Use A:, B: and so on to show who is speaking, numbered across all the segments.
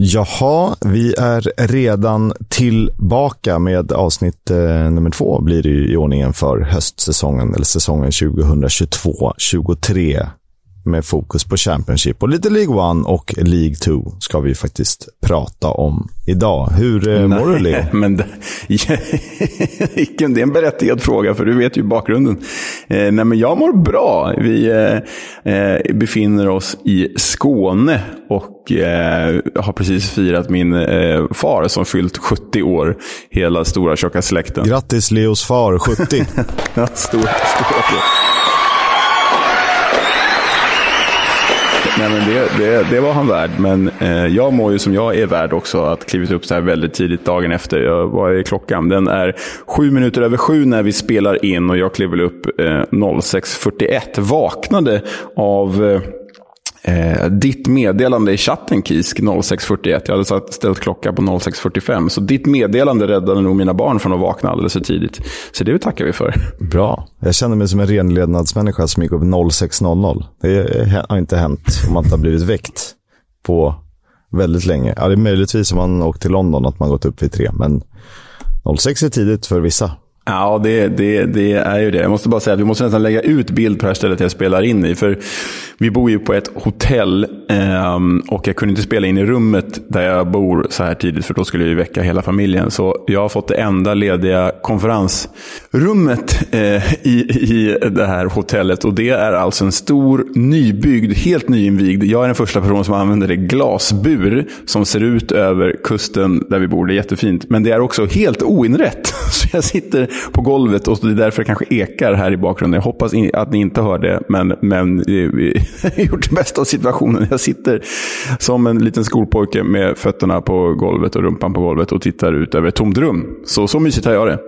A: Jaha, vi är redan tillbaka med avsnitt eh, nummer två blir det i ordningen för höstsäsongen, eller säsongen 2022-23 med fokus på Championship. Och lite League One och League 2 ska vi faktiskt prata om idag. Hur eh, mår du, Leo?
B: Men det, det är en berättigad fråga, för du vet ju bakgrunden. Eh, nej, men jag mår bra. Vi eh, eh befinner oss i Skåne och eh, har precis firat min far som fyllt 70 år. Hela stora tjocka släkten.
A: Grattis Leos far, 70.
B: stor, stor, Nej, men det, det, det, var han värd, men eh, jag mår ju som jag är värd också att klivit upp så här väldigt tidigt dagen efter. Jag, vad är klockan? Den är sju minuter över sju när vi spelar in och jag klev väl upp eh, 06.41. Vaknade av eh, Eh, ditt meddelande i chatten Kisk 06.41. Jag hade ställt klocka på 06.45. Så ditt meddelande räddade nog mina barn från att vakna alldeles för tidigt. Så det tackar vi för.
A: Bra. Jag känner mig som en renlednadsmänniska som gick upp 06.00. Det har inte hänt om man inte har blivit väckt på väldigt länge. Ja, det är möjligtvis om man åkt till London att man gått upp vid tre. Men 06 är tidigt för vissa.
B: Ja, det, det, det, är ju det. Jag måste bara säga att vi måste nästan lägga ut bild på det här stället jag spelar in i. För vi bor ju på ett hotell eh, och jag kunde inte spela in i rummet där jag bor så här tidigt för då skulle jag ju väcka hela familjen. Så jag har fått det enda lediga konferensrummet eh, i, i det här hotellet. Och det är alltså en stor nybyggd, helt nyinvigd, jag är den första personen som använder det, glasbur som ser ut över kusten där vi bor. Det är jättefint. Men det är också helt oinrätt. Så jag sitter på golvet och det är därför det kanske ekar här i bakgrunden. Jag hoppas att ni inte hör det, men, men har gjort det bästa av situationen. Jag sitter som en liten skolpojke med fötterna på golvet och rumpan på golvet och tittar ut över ett tomt rum. Så, så mysigt har jag det.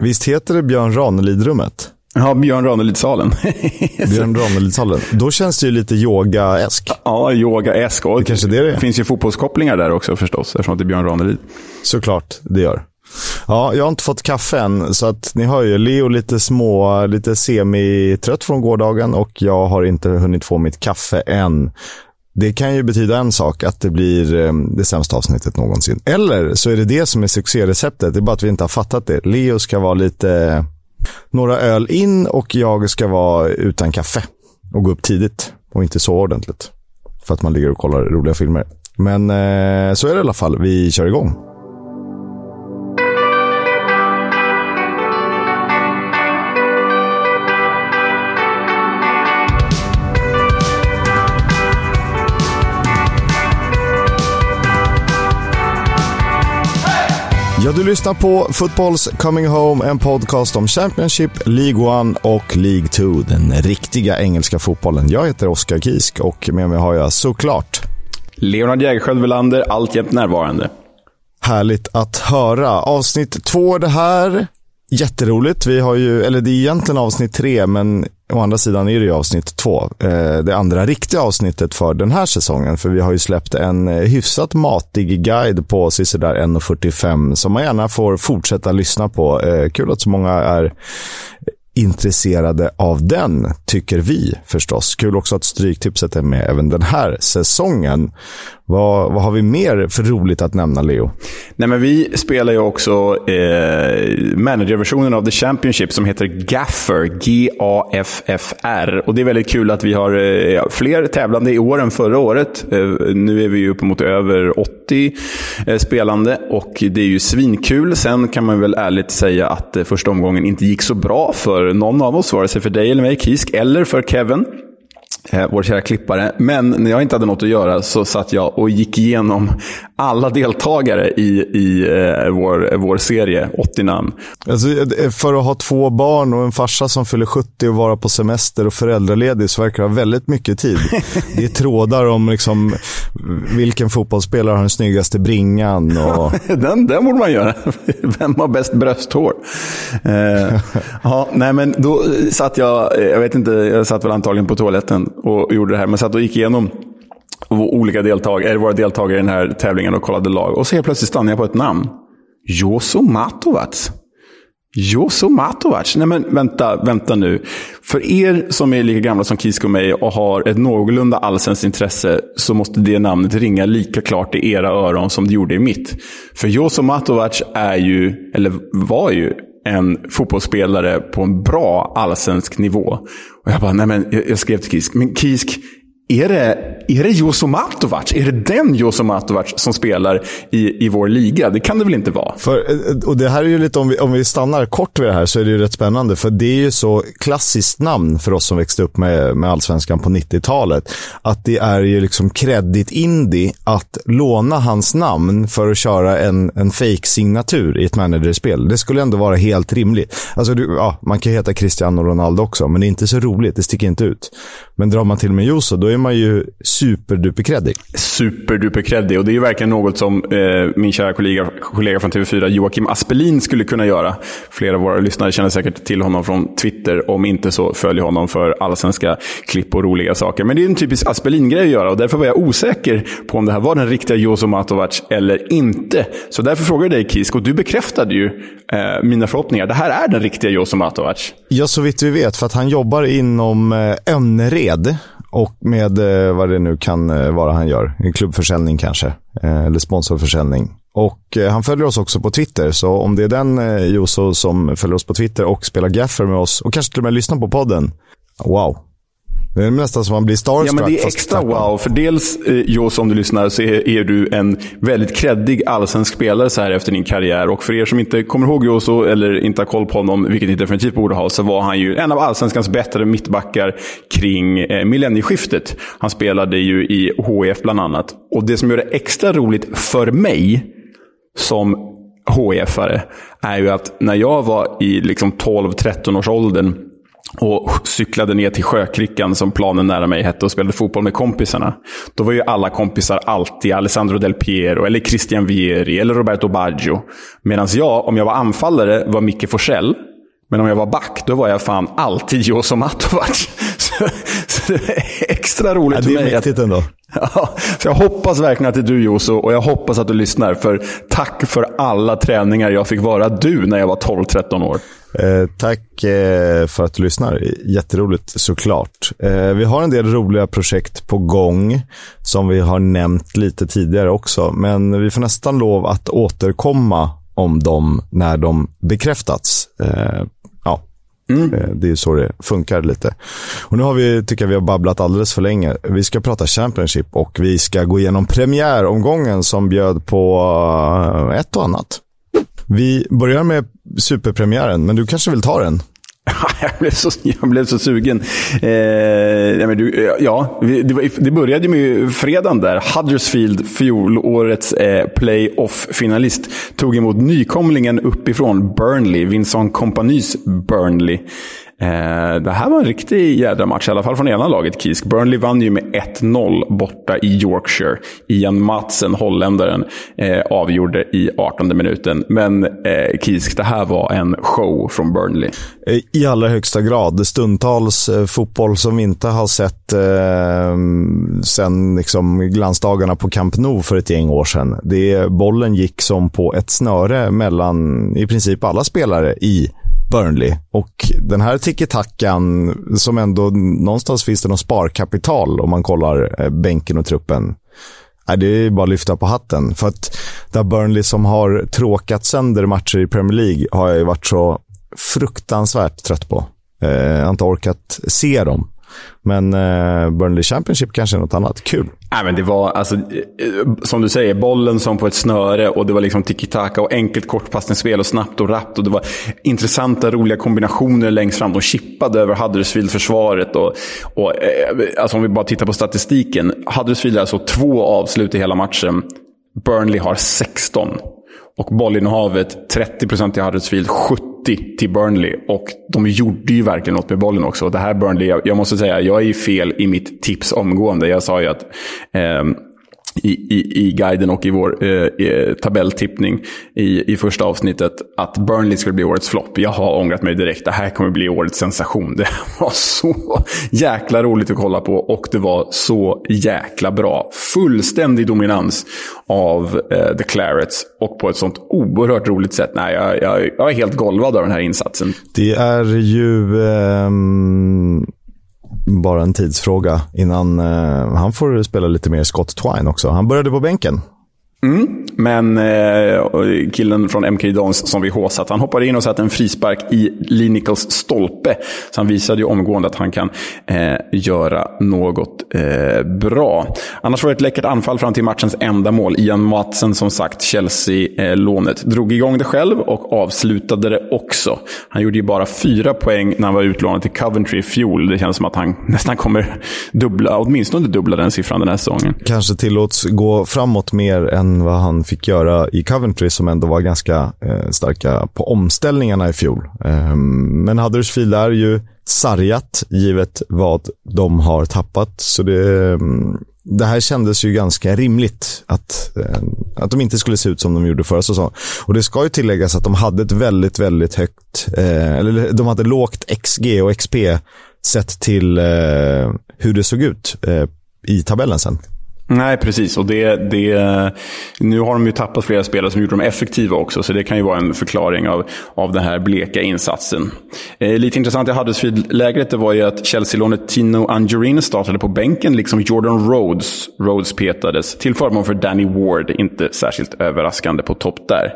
A: Visst heter det Björn Ranelid-rummet?
B: Ja, Björn Ranelid-salen.
A: Björn Ranelid-salen. Då känns det ju lite yoga-esk.
B: Ja, yoga-esk.
A: Det kanske det, det
B: finns ju fotbollskopplingar där också förstås, eftersom det är Björn Ranelid.
A: Såklart, det gör. Ja, jag har inte fått kaffe än, så att ni hör ju Leo lite små, lite semi-trött från gårdagen och jag har inte hunnit få mitt kaffe än. Det kan ju betyda en sak, att det blir eh, det sämsta avsnittet någonsin. Eller så är det det som är succéreceptet, det är bara att vi inte har fattat det. Leo ska vara lite, några öl in och jag ska vara utan kaffe och gå upp tidigt och inte så ordentligt. För att man ligger och kollar roliga filmer. Men eh, så är det i alla fall, vi kör igång. Ja, du lyssnar på Footballs Coming Home, en podcast om Championship, League 1 och League 2, den riktiga engelska fotbollen. Jag heter Oskar Kisk och med mig har jag såklart
B: Leonard Jägerskiöld Welander, alltjämt närvarande.
A: Härligt att höra. Avsnitt två det här. Jätteroligt. Vi har ju, eller det är egentligen avsnitt tre, men å andra sidan är det ju avsnitt två. Eh, det andra riktiga avsnittet för den här säsongen. För vi har ju släppt en eh, hyfsat matig guide på sisådär 1.45 som man gärna får fortsätta lyssna på. Eh, kul att så många är intresserade av den, tycker vi förstås. Kul också att Stryktipset är med även den här säsongen. Vad, vad har vi mer för roligt att nämna, Leo?
B: Nej, men vi spelar ju också eh, managerversionen av The Championship som heter Gaffer. G-A-F-F-R. Och det är väldigt kul att vi har eh, fler tävlande i år än förra året. Eh, nu är vi ju uppemot över 80 eh, spelande och det är ju svinkul. Sen kan man väl ärligt säga att eh, första omgången inte gick så bra för någon av oss, vare sig för dig eller mig, Kisk, eller för Kevin eh, vår kära klippare. Men när jag inte hade något att göra så satt jag och gick igenom alla deltagare i, i eh, vår, vår serie, 80 namn.
A: Alltså, eh, för att ha två barn och en farsa som fyller 70 och vara på semester och föräldraledig så verkar det ha väldigt mycket tid. Det är trådar om liksom, vilken fotbollsspelare har den snyggaste bringan. Och...
B: den, den borde man göra. Vem har bäst brösthår? Eh, ja, nej, men då satt jag, eh, jag vet inte, jag satt väl antagligen på toaletten och gjorde det här, men satt och gick igenom olika deltagare, eh, våra deltagare i den här tävlingen och kollade lag. Och så helt plötsligt stannade jag på ett namn. Joso Matovac. Joso Matovac? Nej men vänta, vänta nu. För er som är lika gamla som Kisk och mig och har ett någorlunda allsvenskt intresse så måste det namnet ringa lika klart i era öron som det gjorde i mitt. För Joso Matovac är ju, eller var ju, en fotbollsspelare på en bra allsvensk nivå. Och jag bara, nej men jag skrev till Kisk, men Kisk, är det, är det Joso Matovac? Är det den Joso Matovac som spelar i, i vår liga? Det kan det väl inte vara?
A: För, eh, och det här är ju lite, om vi, om vi stannar kort vid det här, så är det ju rätt spännande. För det är ju så klassiskt namn för oss som växte upp med, med allsvenskan på 90-talet. Att det är ju liksom kredit indie att låna hans namn för att köra en, en fake-signatur i ett managerspel. Det skulle ändå vara helt rimligt. Alltså, du, ja, man kan heta Cristiano Ronaldo också, men det är inte så roligt. Det sticker inte ut. Men drar man till med Joso, då är man ju superduperkreddig.
B: Superduperkreddig. Och det är ju verkligen något som eh, min kära kollega, kollega från TV4, Joakim Aspelin, skulle kunna göra. Flera av våra lyssnare känner säkert till honom från Twitter. Om inte så följ honom för allsvenska klipp och roliga saker. Men det är en typisk Aspelin-grej att göra och därför var jag osäker på om det här var den riktiga Jozo Matovac eller inte. Så därför frågade jag dig Kisk och du bekräftade ju eh, mina förhoppningar. Det här är den riktiga Jozo Matovac.
A: Ja, så vitt vi vet. För att han jobbar inom eh, Önnered och med eh, vad det nu kan eh, vara han gör. En klubbförsäljning kanske. Eh, eller sponsorförsäljning. Och eh, han följer oss också på Twitter, så om det är den eh, Joso som följer oss på Twitter och spelar gaffer med oss och kanske till och med lyssnar på podden. Wow, det är nästan som man blir starstruck.
B: Ja, men det är extra wow. För dels, eh, Jos, om du lyssnar, så är, är, du en väldigt kreddig allsvensk spelare så här efter din karriär. Och för er som inte kommer ihåg Joso, eller inte har koll på honom, vilket ni definitivt borde ha, så var han ju en av allsvenskans bättre mittbackar kring eh, millennieskiftet. Han spelade ju i HIF bland annat. Och det som gör det extra roligt för mig, som HIF-are, är ju att när jag var i liksom 12-13 års åldern och cyklade ner till Sjökrickan, som planen nära mig hette, och spelade fotboll med kompisarna. Då var ju alla kompisar alltid Alessandro Del Piero, eller Christian Vieri, eller Roberto Baggio. Medan jag, om jag var anfallare, var Micke Forsell. Men om jag var back, då var jag fan alltid Joso Matovac. Så, så det är extra roligt ja,
A: för mig. Det är mäktigt ändå.
B: Ja, så jag hoppas verkligen att det är du Joso och jag hoppas att du lyssnar. För tack för alla träningar jag fick vara du när jag var 12-13 år.
A: Eh, tack eh, för att du lyssnar. Jätteroligt såklart. Eh, vi har en del roliga projekt på gång som vi har nämnt lite tidigare också. Men vi får nästan lov att återkomma om dem när de bekräftats. Eh, ja, mm. Eh, det är så det funkar lite. Och nu har vi, tycker jag vi har babblat alldeles för länge. Vi ska prata Championship och vi ska gå igenom premiäromgången som bjöd på ett och annat. Vi börjar med superpremiären, men du kanske vill ta den?
B: jag, blev så, jag blev så sugen. Eh, ja, men du, eh, ja det, var, det började med fredagen där. Huddersfield, fjolårets eh, playoff-finalist, tog emot nykomlingen uppifrån Burnley, Vincent Companys Burnley. Eh, det här var en riktig jädra match, i alla fall från ena laget, Kisk. Burnley vann ju med 1-0 borta i Yorkshire. Ian Matsen, holländaren, eh, avgjorde i 18 minuten. Men eh, Kisk, det här var en show från Burnley.
A: Eh, I allra högsta grad. Stundtals eh, fotboll som vi inte har sett eh, sen liksom, glansdagarna på Camp Nou för ett gäng år sedan. Det, bollen gick som på ett snöre mellan i princip alla spelare i Burnley. Och den här tiki-takan, som ändå någonstans finns det någon sparkapital om man kollar eh, bänken och truppen. Nej, det är bara att lyfta på hatten. För att det Burnley som har tråkat sönder matcher i Premier League har jag ju varit så fruktansvärt trött på. Eh, jag har inte orkat se dem. Men eh, Burnley Championship kanske är något annat. Kul.
B: Nej, men det var, alltså, eh, som du säger, bollen som på ett snöre och det var liksom tiki-taka och enkelt kortpassningsspel och snabbt och rappt. Och det var intressanta, roliga kombinationer längst fram. De chippade över Huddersfield-försvaret. Och, och, eh, alltså, om vi bara tittar på statistiken. Huddersfield har alltså två avslut i hela matchen. Burnley har 16. Och bollinnehavet 30% till Huddersfield, 70% till Burnley. Och de gjorde ju verkligen något med bollen också. Det här Burnley, jag, jag måste säga, jag är ju fel i mitt tips omgående. Jag sa ju att eh, i, i, i guiden och i vår eh, eh, tabelltippning i, i första avsnittet att Burnley skulle bli årets flopp. Jag har ångrat mig direkt. Det här kommer bli årets sensation. Det var så jäkla roligt att kolla på och det var så jäkla bra. Fullständig dominans av eh, The Clarets och på ett sånt oerhört roligt sätt. Nej, jag, jag, jag är helt golvad av den här insatsen.
A: Det är ju... Eh bara en tidsfråga innan eh, han får spela lite mer Scott Twine också. Han började på bänken
B: Mm, men eh, killen från MK Dons som vi håsat, han hoppade in och satte en frispark i Linicals stolpe. Så han visade ju omgående att han kan eh, göra något eh, bra. Annars var det ett läckert anfall fram till matchens enda mål. Ian Matsen, som sagt, Chelsea-lånet. Drog igång det själv och avslutade det också. Han gjorde ju bara fyra poäng när han var utlånad till Coventry i fjol. Det känns som att han nästan kommer dubbla, åtminstone dubbla den siffran den här säsongen.
A: Kanske tillåts gå framåt mer än än vad han fick göra i Coventry som ändå var ganska eh, starka på omställningarna i fjol. Eh, men Huddersfield är ju sargat givet vad de har tappat. Så det, ehm, det här kändes ju ganska rimligt att, eh, att de inte skulle se ut som de gjorde förra säsongen. Och det ska ju tilläggas att de hade ett väldigt, väldigt högt, eh, eller de hade lågt XG och XP sett till eh, hur det såg ut eh, i tabellen sen.
B: Nej, precis. Och det, det, nu har de ju tappat flera spelare som gjort dem effektiva också, så det kan ju vara en förklaring av, av den här bleka insatsen. Eh, lite intressant i Huddersfield-lägret var ju att Chelsea-lånet Tino Angerine startade på bänken, liksom Jordan Rhodes. Rhodes petades till förmån för Danny Ward, inte särskilt överraskande på topp där.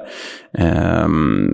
B: Eh,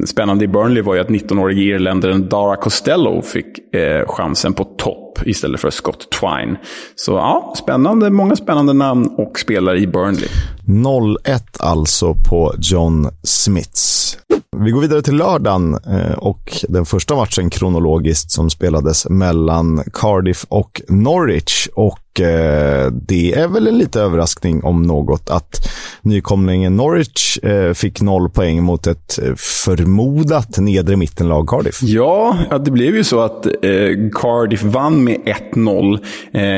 B: spännande i Burnley var ju att 19-årige irländaren Dara Costello fick eh, chansen på topp istället för Scott Twine. Så ja, spännande. Många spännande namn och spelare i Burnley.
A: 0-1 alltså på John Smiths. Vi går vidare till lördagen eh, och den första matchen kronologiskt som spelades mellan Cardiff och Norwich. Och eh, det är väl en liten överraskning om något att nykomlingen Norwich eh, fick noll poäng mot ett förmodat nedre mittenlag Cardiff.
B: Ja, det blev ju så att Cardiff vann med 1-0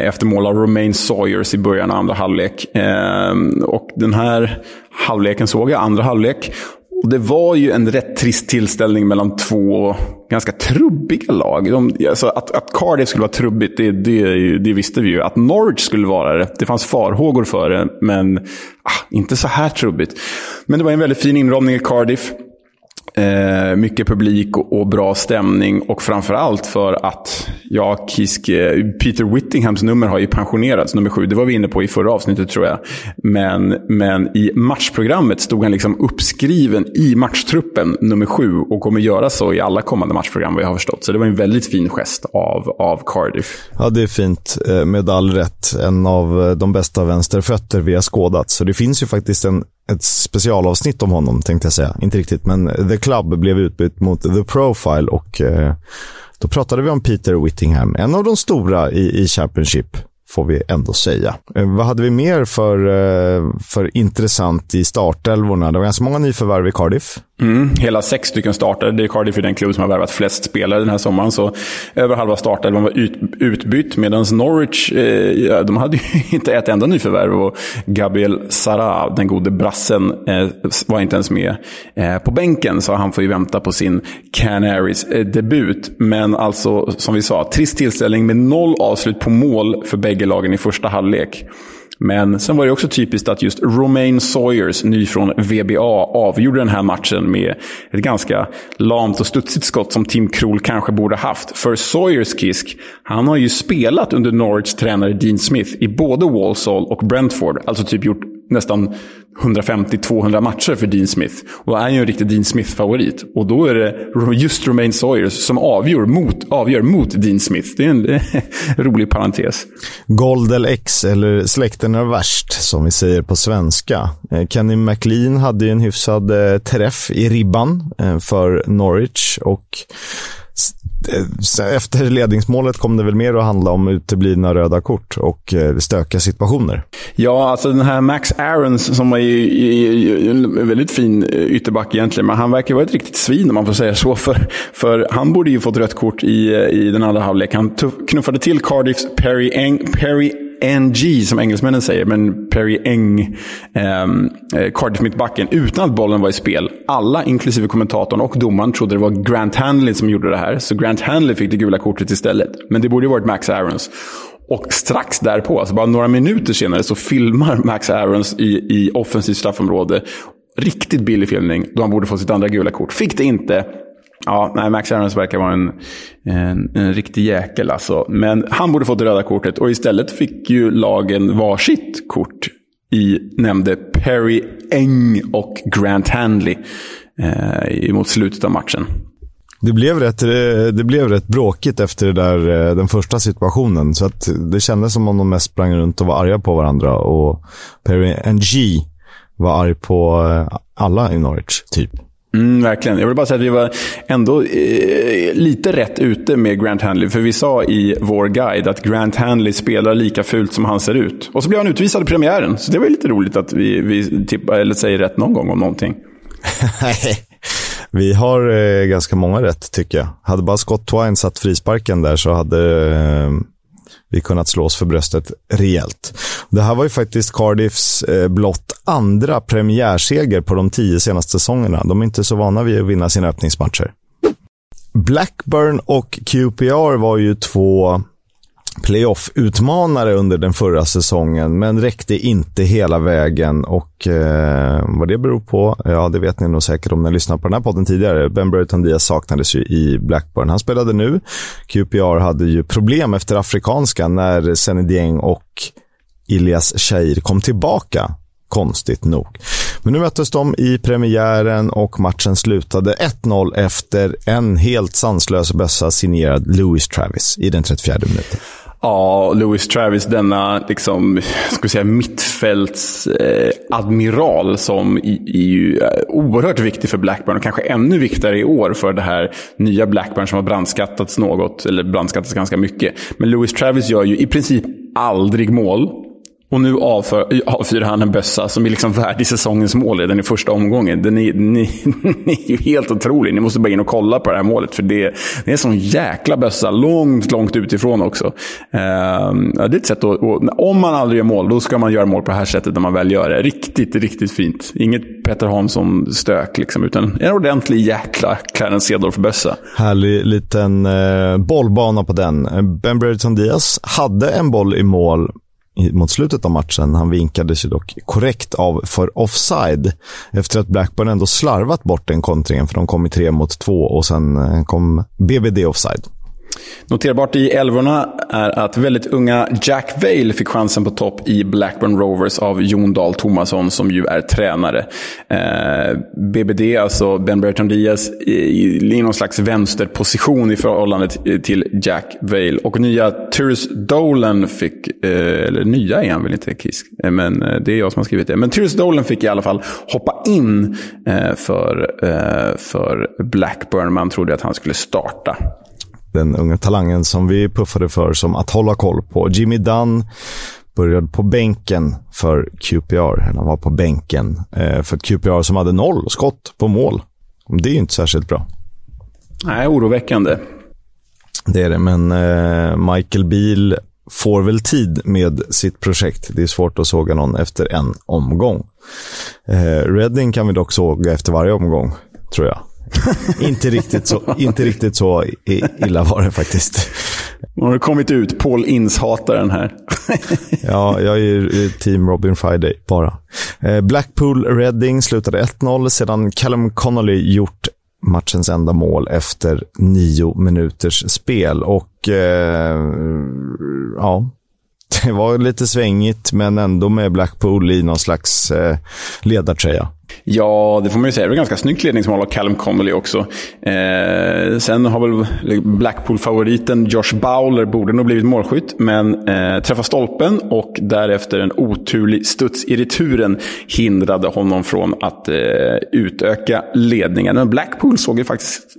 B: efter mål av Romain Sawyers i början av andra halvlek. och den här halvleken såg jag, andra halvlek. Och det var ju en rätt trist tillställning mellan två ganska trubbiga lag. De, alltså att, att Cardiff skulle vara trubbigt, det, det, det, visste vi ju. Att Norwich skulle vara det, det fanns farhågor för det, men ah, inte så här trubbigt. Men det var en väldigt fin inramning i Cardiff. Eh, mycket publik och, och, bra stämning och framförallt för att ja, Kisk, eh, Peter Whittinghams nummer har ju pensionerats, nummer sju. Det var vi inne på i förra avsnittet tror jag. Men, men i matchprogrammet stod han liksom uppskriven i matchtruppen, nummer sju, och kommer göra så i alla kommande matchprogram vad jag har förstått. Så det var en väldigt fin gest av, av Cardiff.
A: Ja, det är fint. Eh, med all rätt. En av eh, de bästa vänsterfötter vi har skådat. Så det finns ju faktiskt en ett specialavsnitt om honom, tänkte jag säga. Inte riktigt, men The Club blev utbytt mot The Profile och eh, då pratade vi om Peter Whittingham, en av de stora i, i Championship får vi ändå säga. Eh, vad hade vi mer för, eh, för intressant i startelvorna? Det var ganska många nyförvärv i Cardiff.
B: Mm, hela sex stycken startade. Det är Cardiff är den klubb som har värvat flest spelare den här sommaren. Så över halva startelvan var ut, utbytt. Medan Norwich, eh, de hade ju inte ett enda nyförvärv. Och Gabriel Sara, den gode brassen, eh, var inte ens med eh, på bänken. Så han får ju vänta på sin Canaries-debut. Eh, Men alltså, som vi sa, trist tillställning med noll avslut på mål för bägge lagen i första halvlek. Men sen var det också typiskt att just Romain Sawyers, ny från VBA, avgjorde den här matchen med ett ganska lamt och studsigt skott som Tim Krul kanske borde haft. För Sawyers Kisk, han har ju spelat under Norwich tränare Dean Smith i både Walsall och Brentford. Alltså typ gjort nästan 150-200 matcher för Dean Smith. Och är ju en riktig Dean Smith-favorit. Och då är det just Romain Sawyers som avgör mot, avgör mot Dean Smith. Det är en rolig parentes.
A: Goldel X, eller Släkten är värst, som vi säger på svenska. Eh, Kenny McLean hade ju en hyfsad eh, träff i ribban eh, för Norwich. och Eh, efter ledningsmålet kom det väl mer att handla om uteblivna röda kort och eh, stökiga situationer.
B: Ja, alltså den här Max Aarons som var en väldigt fin eh, ytterback egentligen, men han verkar vara ett riktigt svin om man får säga så. För, för han borde ju fått rött kort i, i den andra halvlek. Han knuffade till Cardiffs Perry, Eng, Perry NG som engelsmännen säger, men Perry Eng, ehm, eh, Cardiff mittbacken, utan att bollen var i spel. Alla, inklusive kommentatorn och domaren, trodde det var Grant Hanley som gjorde det här. Så Grant Hanley fick det gula kortet istället. Men det borde ju varit Max Aarons. Och strax därpå, alltså bara några minuter senare, så filmar Max Aarons i, i offensivt straffområde. Riktigt billig filmning, då han borde få sitt andra gula kort. Fick det inte. Ja, nej, Max Aarons verkar vara en, en, en riktig jäkel alltså. Men han borde fått det röda kortet och istället fick ju lagen varsitt kort i nämnde Perry Eng och Grant Handley eh, mot slutet av matchen.
A: Det blev, rätt, eh, det blev rätt bråkigt efter det där, eh, den första situationen. Så att det kändes som om de mest sprang runt och var arga på varandra. Och Perry NG var arg på eh, alla i Norwich, typ.
B: Mm, verkligen. Jag vill bara säga att vi var ändå eh, lite rätt ute med Grant Hanley. För vi sa i vår guide att Grant Hanley spelar lika fult som han ser ut. Och så blev han utvisad i premiären. Så det var lite roligt att vi, vi tippar, eller säger rätt någon gång om någonting.
A: vi har eh, ganska många rätt tycker jag. Hade bara Scott Twine satt frisparken där så hade eh, vi kunnat slå oss för bröstet rejält. Det här var ju faktiskt Cardiffs eh, blott andra premiärseger på de tio senaste säsongerna. De är inte så vana vid att vinna sina öppningsmatcher. Blackburn och QPR var ju två playoff-utmanare under den förra säsongen, men räckte inte hela vägen. Och eh, vad det beror på, ja det vet ni nog säkert om ni har lyssnat på den här podden tidigare. Ben Burton Diaz saknades ju i Blackburn. Han spelade nu. QPR hade ju problem efter afrikanska när Seny Dieng och Ilias Shair kom tillbaka. Konstigt nog. Men nu möttes de i premiären och matchen slutade 1-0 efter en helt sanslös bössa signerad Louis Travis i den 34 minuten.
B: Ja, Louis Travis, denna liksom, ska säga, mittfältsadmiral eh, som är ju eh, oerhört viktig för Blackburn och kanske ännu viktigare i år för det här nya Blackburn som har brandskattats något, eller brandskattats ganska mycket. Men Louis Travis gör ju i princip aldrig mål. Och nu avför, avfyrar han en bössa som är liksom värdig säsongens mål redan i första omgången. Den är, ni, ni är ju helt otrolig. Ni måste bara in och kolla på det här målet. För det, det är en sån jäkla bössa. Långt, långt utifrån också. Uh, det är ett sätt att, och, om man aldrig gör mål, då ska man göra mål på det här sättet när man väl gör det. Riktigt, riktigt fint. Inget Petter Hansson-stök, liksom, utan en ordentlig jäkla Clarence Cedorf-bössa.
A: Härlig liten uh, bollbana på den. Ben Bredson Diaz hade en boll i mål mot slutet av matchen. Han vinkades ju dock korrekt av för offside efter att Blackburn ändå slarvat bort den kontringen för de kom i tre mot två och sen eh, kom BBD offside.
B: Noterbart i älvorna är att väldigt unga Jack Vale fick chansen på topp i Blackburn Rovers av Jon Dahl Tomasson som ju är tränare. Eh, BBD, alltså Ben Bertrand Diaz, i, i någon slags vänsterposition i förhållande till Jack Vale. Och nya Tyrus Dolan fick, eh, eller nya är han väl inte Kisk, eh, men eh, det är jag som har skrivit det. Men Tyrus Dolan fick i alla fall hoppa in eh, för, eh, för Blackburn. Man trodde att han skulle starta
A: den unga talangen som vi puffade för som att hålla koll på. Jimmy Dunn började på bänken för QPR. Han var på bänken eh, för QPR som hade noll skott på mål. Det är ju inte särskilt bra.
B: Nej, oroväckande.
A: Det är det, men eh, Michael Beal får väl tid med sitt projekt. Det är svårt att såga någon efter en omgång. Eh, Redding kan vi dock såga efter varje omgång, tror jag. inte, riktigt så, inte riktigt så illa var det faktiskt.
B: Nu har det kommit ut, Paul Ince-hataren här.
A: ja, jag är team Robin Friday bara. Eh, Blackpool Reading slutade 1-0 sedan Callum Connolly gjort matchens enda mål efter nio minuters spel. Och eh, ja, det var lite svängigt, men ändå med Blackpool i någon slags eh, ledartröja.
B: Ja, det får man ju säga. Det var ganska snyggt ledningsmål av Callum Connolly också. Eh, sen har väl Blackpool-favoriten Josh Bowler borde nog blivit målskytt, men eh, träffade stolpen och därefter en oturlig studs i returen hindrade honom från att eh, utöka ledningen. Men Blackpool såg ju faktiskt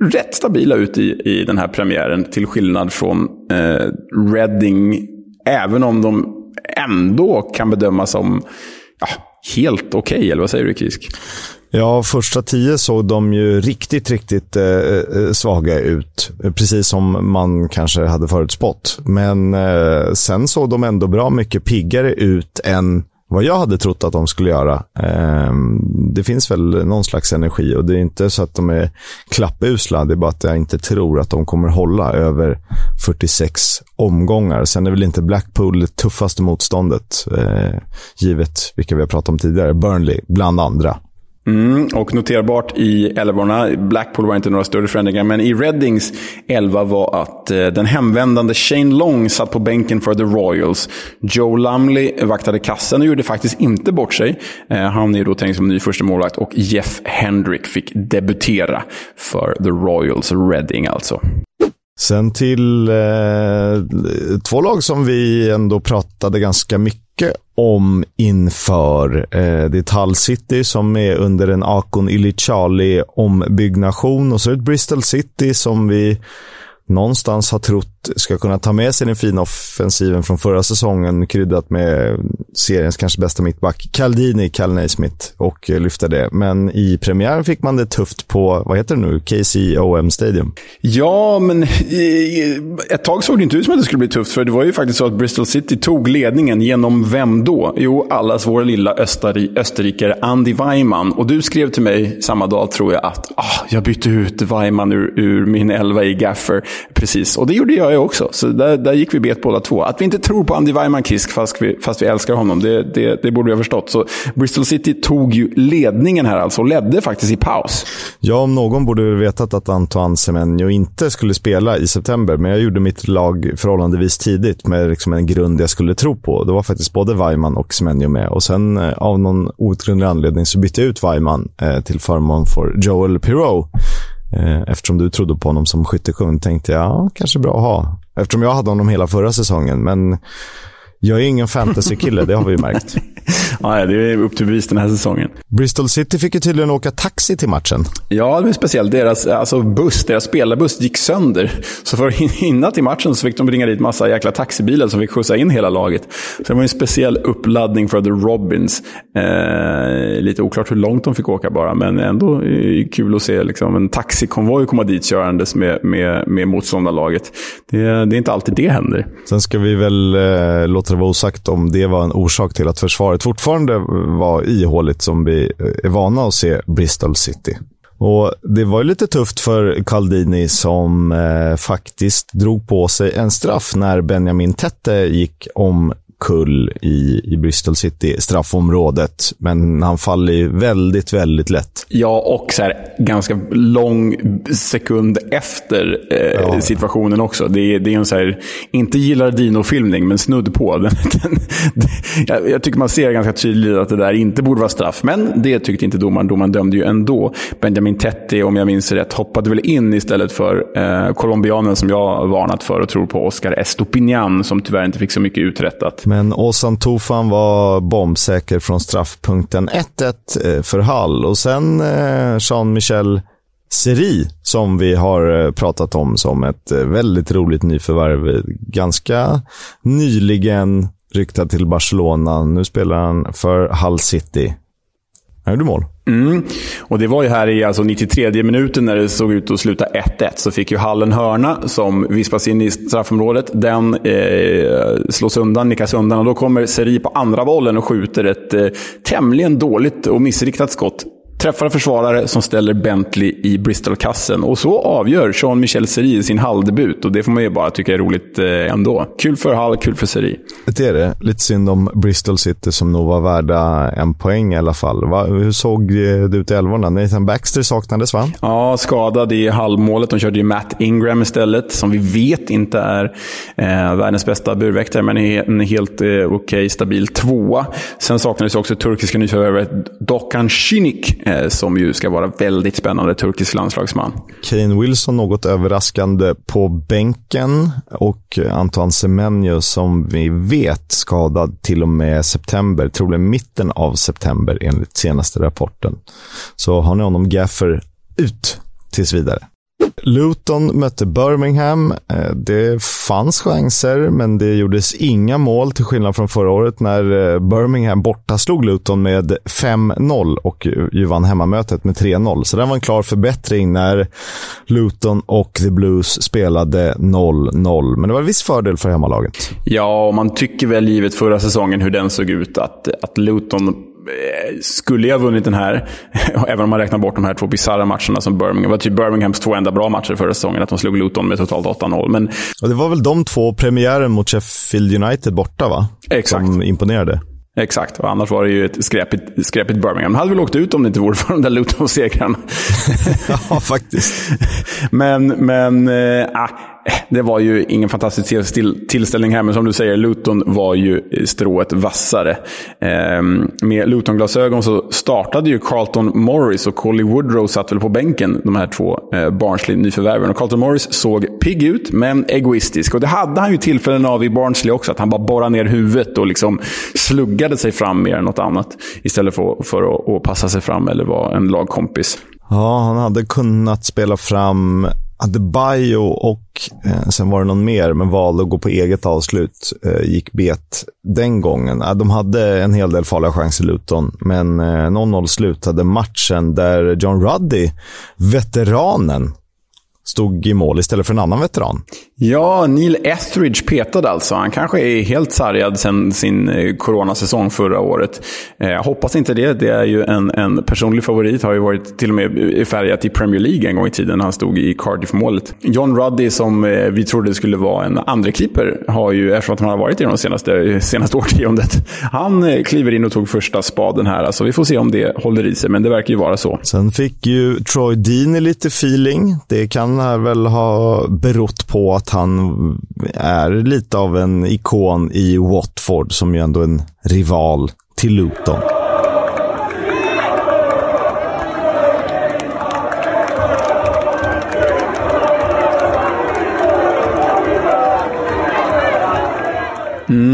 B: rätt stabila ut i, i den här premiären, till skillnad från eh, Reading, även om de ändå kan bedömas som ja, helt okej, okay, eller vad säger du Kisk?
A: Ja, första tio såg de ju riktigt, riktigt eh, eh, svaga ut. Precis som man kanske hade förutspått. Men eh, sen såg de ändå bra mycket piggare ut än vad jag hade trott att de skulle göra. Eh, det finns väl någon slags energi och det är inte så att de är klappusla. Det är bara att jag inte tror att de kommer hålla över 46 omgångar. Sen är väl inte Blackpool det tuffaste motståndet, eh, givet vilka vi har pratat om tidigare. Burnley, bland andra.
B: Mm, och noterbart i elvorna, Blackpool var inte några större förändringar, men i Reddings elva var att eh, den hemvändande Shane Long satt på bänken för The Royals. Joe Lumley vaktade kassen och gjorde faktiskt inte bort sig. Eh, han är då tänkt som ny första målvakt och Jeff Hendrick fick debutera för The Royals, Redding alltså.
A: Sen till eh, två lag som vi ändå pratade ganska mycket om inför. Eh, det är Hull City som är under en Akon Ilicali ombyggnation och så är det Bristol City som vi någonstans har trott ska kunna ta med sig den fina offensiven från förra säsongen, kryddat med seriens kanske bästa mittback, Caldini, Cal Smith och eh, lyfta det. Men i premiären fick man det tufft på, vad heter det nu, KCOM Stadium.
B: Ja, men ett tag såg det inte ut som att det skulle bli tufft, för det var ju faktiskt så att Bristol City tog ledningen genom vem då? Jo, allas vår lilla österi, österrikare Andy Weimann. Och du skrev till mig samma dag, tror jag, att ah, jag bytte ut Weimann ur, ur min elva i Gaffer. Precis, och det gjorde jag jag också. Så där, där gick vi bet båda två. Att vi inte tror på Andy Weimann Kisk fast vi, fast vi älskar honom, det, det, det borde vi ha förstått. Så Bristol City tog ju ledningen här alltså och ledde faktiskt i paus.
A: Ja, om någon borde väl vetat att Antoine Semenyo inte skulle spela i september. Men jag gjorde mitt lag förhållandevis tidigt med liksom en grund jag skulle tro på. Det var faktiskt både Weimann och Semenyo med. Och sen eh, av någon outgrundlig anledning så bytte jag ut Weimann eh, till förmån för Joel Pirou. Eh, eftersom du trodde på honom som skyttekung tänkte jag, ja, kanske bra att ha. Eftersom jag hade honom hela förra säsongen, men jag är ingen fantasy-kille, det har vi ju märkt.
B: ja, det är upp till bevis den här säsongen.
A: Bristol City fick ju tydligen åka taxi till matchen.
B: Ja, det var speciellt. Deras alltså buss, deras spelarbuss gick sönder. Så för att hinna till matchen så fick de ringa dit massa jäkla taxibilar som fick skjutsa in hela laget. Så det var en speciell uppladdning för The Robins. Eh, lite oklart hur långt de fick åka bara, men ändå eh, kul att se liksom, en taxikonvoj komma dit körandes med, med, med motståndarlaget. Det, det är inte alltid det händer.
A: Sen ska vi väl eh, låta det var osagt om det var en orsak till att försvaret fortfarande var ihåligt som vi eh, är vana att se Bristol City. Och Det var lite tufft för Caldini som eh, faktiskt drog på sig en straff när Benjamin Tette gick om kull i, i Bristol City, straffområdet. Men han faller ju väldigt, väldigt lätt.
B: Ja, och så här, ganska lång sekund efter eh, ja. situationen också. Det är, det är en så här, inte gillar Dino-filmning, men snudd på. Den, den, jag, jag, tycker man ser ganska tydligt att det där inte borde vara straff. Men det tyckte inte domaren. Domaren dömde ju ändå. Benjamin Tetti, om jag minns rätt, hoppade väl in istället för eh, colombianen som jag varnat för och tror på, Oscar Estopinian, som tyvärr inte fick så mycket uträttat.
A: Men Ozan Tufan var bombsäker från straffpunkten 1-1 eh, för Hall. Och sen eh, Jean-Michel Seri, som vi har eh, pratat om som ett väldigt roligt nyförvärv. Ganska nyligen ryktad till Barcelona. Nu spelar han för Hull City. Han gjorde mål.
B: Mm. Och det var ju här i alltså 93 minuten när det såg ut att sluta 1-1. Så fick ju Hallen hörna som vispas in i straffområdet. Den eh, slås undan, nickas undan och då kommer Seri på andra bollen och skjuter ett eh, tämligen dåligt och missriktat skott träffar försvarare som ställer Bentley i Bristol-kassen. Och så avgör Jean-Michel Seri sin halldebut. Och det får man ju bara tycka är roligt eh, ändå. Kul för Hall, kul för Seri.
A: Det är det. Lite synd om Bristol City som nog var värda en poäng i alla fall. Va? Hur såg det ut i elvorna? Nathan Baxter saknades va?
B: Ja, skadad i halvmålet. De körde ju Matt Ingram istället, som vi vet inte är eh, världens bästa burväktare, men är en helt eh, okej, okay, stabil tvåa. Sen saknades också turkiska nyförvärvet Dokan Shinik Eh, Eh, som ju ska vara väldigt spännande turkisk landslagsman.
A: Kane Wilson något överraskande på bänken och eh, Antoine Semenyo som vi vet skadad till och med september, troligen mitten av september enligt senaste rapporten. Så har ni honom Gaffer ut tills vidare. Luton mötte Birmingham. Eh, det fanns chanser, men det gjordes inga mål till skillnad från förra året när eh, Birmingham borta slog Luton med 5-0 och ju vann hemmamötet med 3-0. Så det var en klar förbättring när Luton och The Blues spelade 0-0. Men det var en viss fördel för hemmalaget.
B: Ja, och man tycker väl givet förra säsongen hur den såg ut att, att Luton skulle jag vunnit den här, även om man räknar bort de här två bisarra matcherna som Birmingham, var typ Birminghams två enda bra matcher förra säsongen, att de slog Luton med totalt 8-0. Men...
A: Och det var väl de två premiären mot Sheffield United borta, va?
B: Exakt.
A: Som imponerade.
B: Exakt, och annars var det ju ett skräpigt, skräpigt Birmingham. De hade väl åkt ut om det inte vore för de där Luton-segrarna.
A: ja, faktiskt.
B: men, men äh, det var ju ingen fantastisk till, tillställning här, men som du säger, Luton var ju strået vassare. Eh, med Luton-glasögon så startade ju Carlton Morris och Colly Woodrow satt väl på bänken, de här två eh, Barnsley-nyförvärven. Och Carlton Morris såg pigg ut, men egoistisk. Och det hade han ju tillfällen av i Barnsley också, att han bara borrade ner huvudet och liksom sluggade sig fram mer än något annat. Istället för, för att, att passa sig fram eller vara en lagkompis.
A: Ja, han hade kunnat spela fram Adebayo och eh, sen var det någon mer, men valde att gå på eget avslut. Eh, gick bet den gången. Eh, de hade en hel del farliga chanser, Luton, men eh, 0-0 slutade matchen där John Ruddy, veteranen, stod i mål istället för en annan veteran.
B: Ja, Neil Etheridge petade alltså. Han kanske är helt sargad sen sin eh, coronasäsong förra året. Eh, hoppas inte det. Det är ju en, en personlig favorit. Har ju varit till och med färgat i Premier League en gång i tiden. Han stod i Cardiff-målet. John Ruddy, som eh, vi trodde skulle vara en andrekeeper, har ju, eftersom han har varit i de senaste, senaste årtiondet, han kliver in och tog första spaden här. Alltså, vi får se om det håller i sig, men det verkar ju vara så.
A: Sen fick ju Troy Deeney lite feeling. Det kan väl ha berott på att han är lite av en ikon i Watford, som ju ändå är en rival till Luton.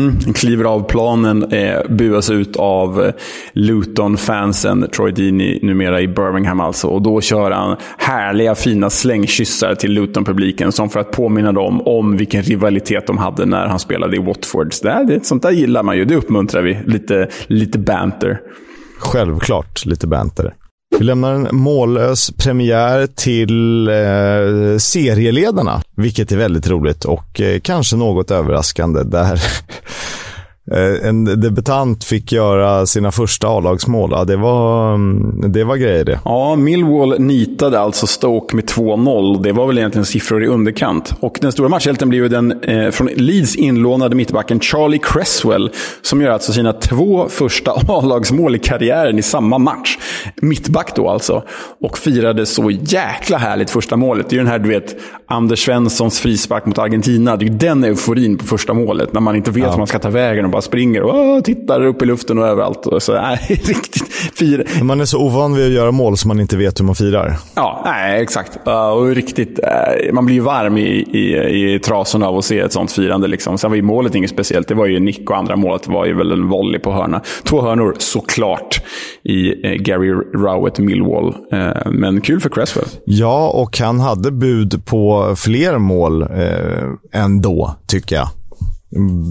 B: Mm, kliver av planen, eh, buas ut av eh, Luton-fansen, Troy Deeney, numera i Birmingham alltså. Och då kör han härliga fina slängkyssar till Luton-publiken som för att påminna dem om vilken rivalitet de hade när han spelade i Watford. Så det, det, sånt där gillar man ju, det uppmuntrar vi. Lite, lite banter.
A: Självklart lite banter. Vi lämnar en mållös premiär till eh, serieledarna, vilket är väldigt roligt och eh, kanske något överraskande. Där en debutant fick göra sina första A-lagsmål. Ja, det, var, mm, det var grejer det.
B: Ja, Millwall nitade alltså Stoke med 2-0. Det var väl egentligen siffror i underkant. Och den stora matchhjälten blev ju den eh, från Leeds inlånade mittbacken Charlie Cresswell. Som gör alltså sina två första A-lagsmål i karriären i samma match. Mittback då alltså. Och firade så jäkla härligt första målet. Det är ju den här, du vet, Anders Svenssons frispark mot Argentina. Det är ju den euforin på första målet. När man inte vet ja. hur man ska ta vägen och bara springer och tittar upp i luften och överallt. Och så, nej, riktigt fira.
A: Man är så ovan vid att göra mål så man inte vet hur man firar.
B: Ja, nej, exakt. och riktigt, uh, man blir varm i, i, i trasorna av att se ett sånt firande. Liksom. Sen var ju målet inget speciellt. Det var ju nick och andra målet var ju väl en volley på hörna. Två hörnor, såklart, i uh, Gary Rowett Millwall. Men kul för Cresswell.
A: Ja, och han hade bud på fler mål eh, ändå, tycker jag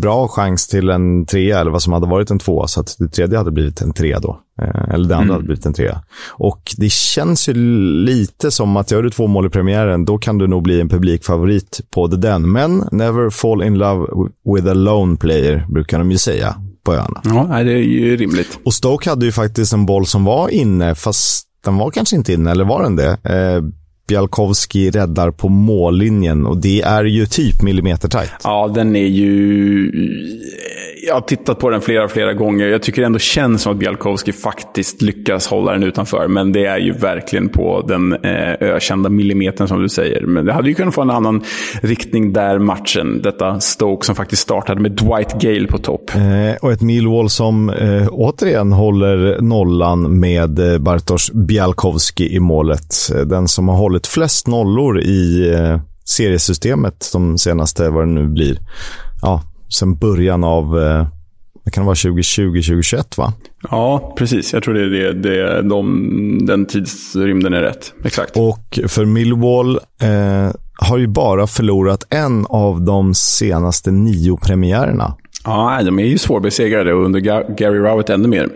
A: bra chans till en trea, eller vad som hade varit en tvåa, så att det tredje hade blivit en trea då. Eh, eller det andra mm. hade blivit en trea. Och det känns ju lite som att gör du två mål i premiären, då kan du nog bli en publikfavorit på det den. Men never fall in love with a lone player, brukar de ju säga på öarna.
B: Ja, det är ju rimligt.
A: Och Stoke hade ju faktiskt en boll som var inne, fast den var kanske inte inne, eller var den det? Bjalkowski räddar på mållinjen och det är ju typ millimeter tajt.
B: Ja, den är ju... Jag har tittat på den flera, flera gånger. Jag tycker det ändå känns som att Bjalkowski faktiskt lyckas hålla den utanför. Men det är ju verkligen på den eh, ökända millimetern som du säger. Men det hade ju kunnat få en annan riktning där matchen. Detta Stoke som faktiskt startade med Dwight Gale på topp.
A: Eh, och ett Millwall som eh, återigen håller nollan med eh, Bartosz Bjalkowski i målet. Eh, den som har hållit flest nollor i eh, seriesystemet de senaste, vad det nu blir, ja, sen början av eh, det kan vara 2020-2021 va?
B: Ja, precis. Jag tror det är det, det, de, den tidsrymden är rätt. Exakt.
A: Och för Millwall eh, har ju bara förlorat en av de senaste nio premiärerna.
B: Ja, de är ju svårbesegrade och under Gary Rowett ännu mer.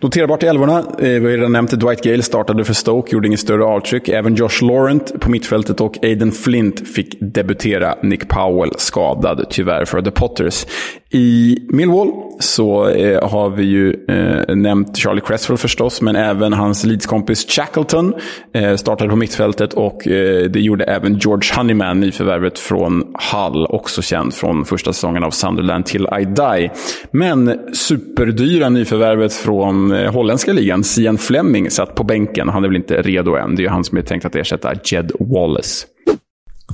B: Noterbart i älvorna, eh, vi har redan nämnt Dwight Gale startade för Stoke, gjorde inget större avtryck. Även Josh Laurent på mittfältet och Aiden Flint fick debutera. Nick Powell skadad, tyvärr, för The Potters. I Millwall så eh, har vi ju eh, nämnt Charlie Cresswell förstås, men även hans Leeds-kompis Shackleton eh, startade på mittfältet och eh, det gjorde även George Honeyman, nyförvärvet från Hull, också känd från första säsongen av Sunderland till I Die. Men superdyra nyförvärvet från eh, holländska ligan, Sian Fleming, satt på bänken. Han är väl inte redo än. Det är ju han som är tänkt att ersätta Jed Wallace.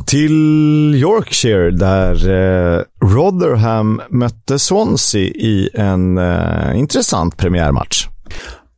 A: Till Yorkshire där eh, Rotherham mötte Swansea i en eh, intressant premiärmatch.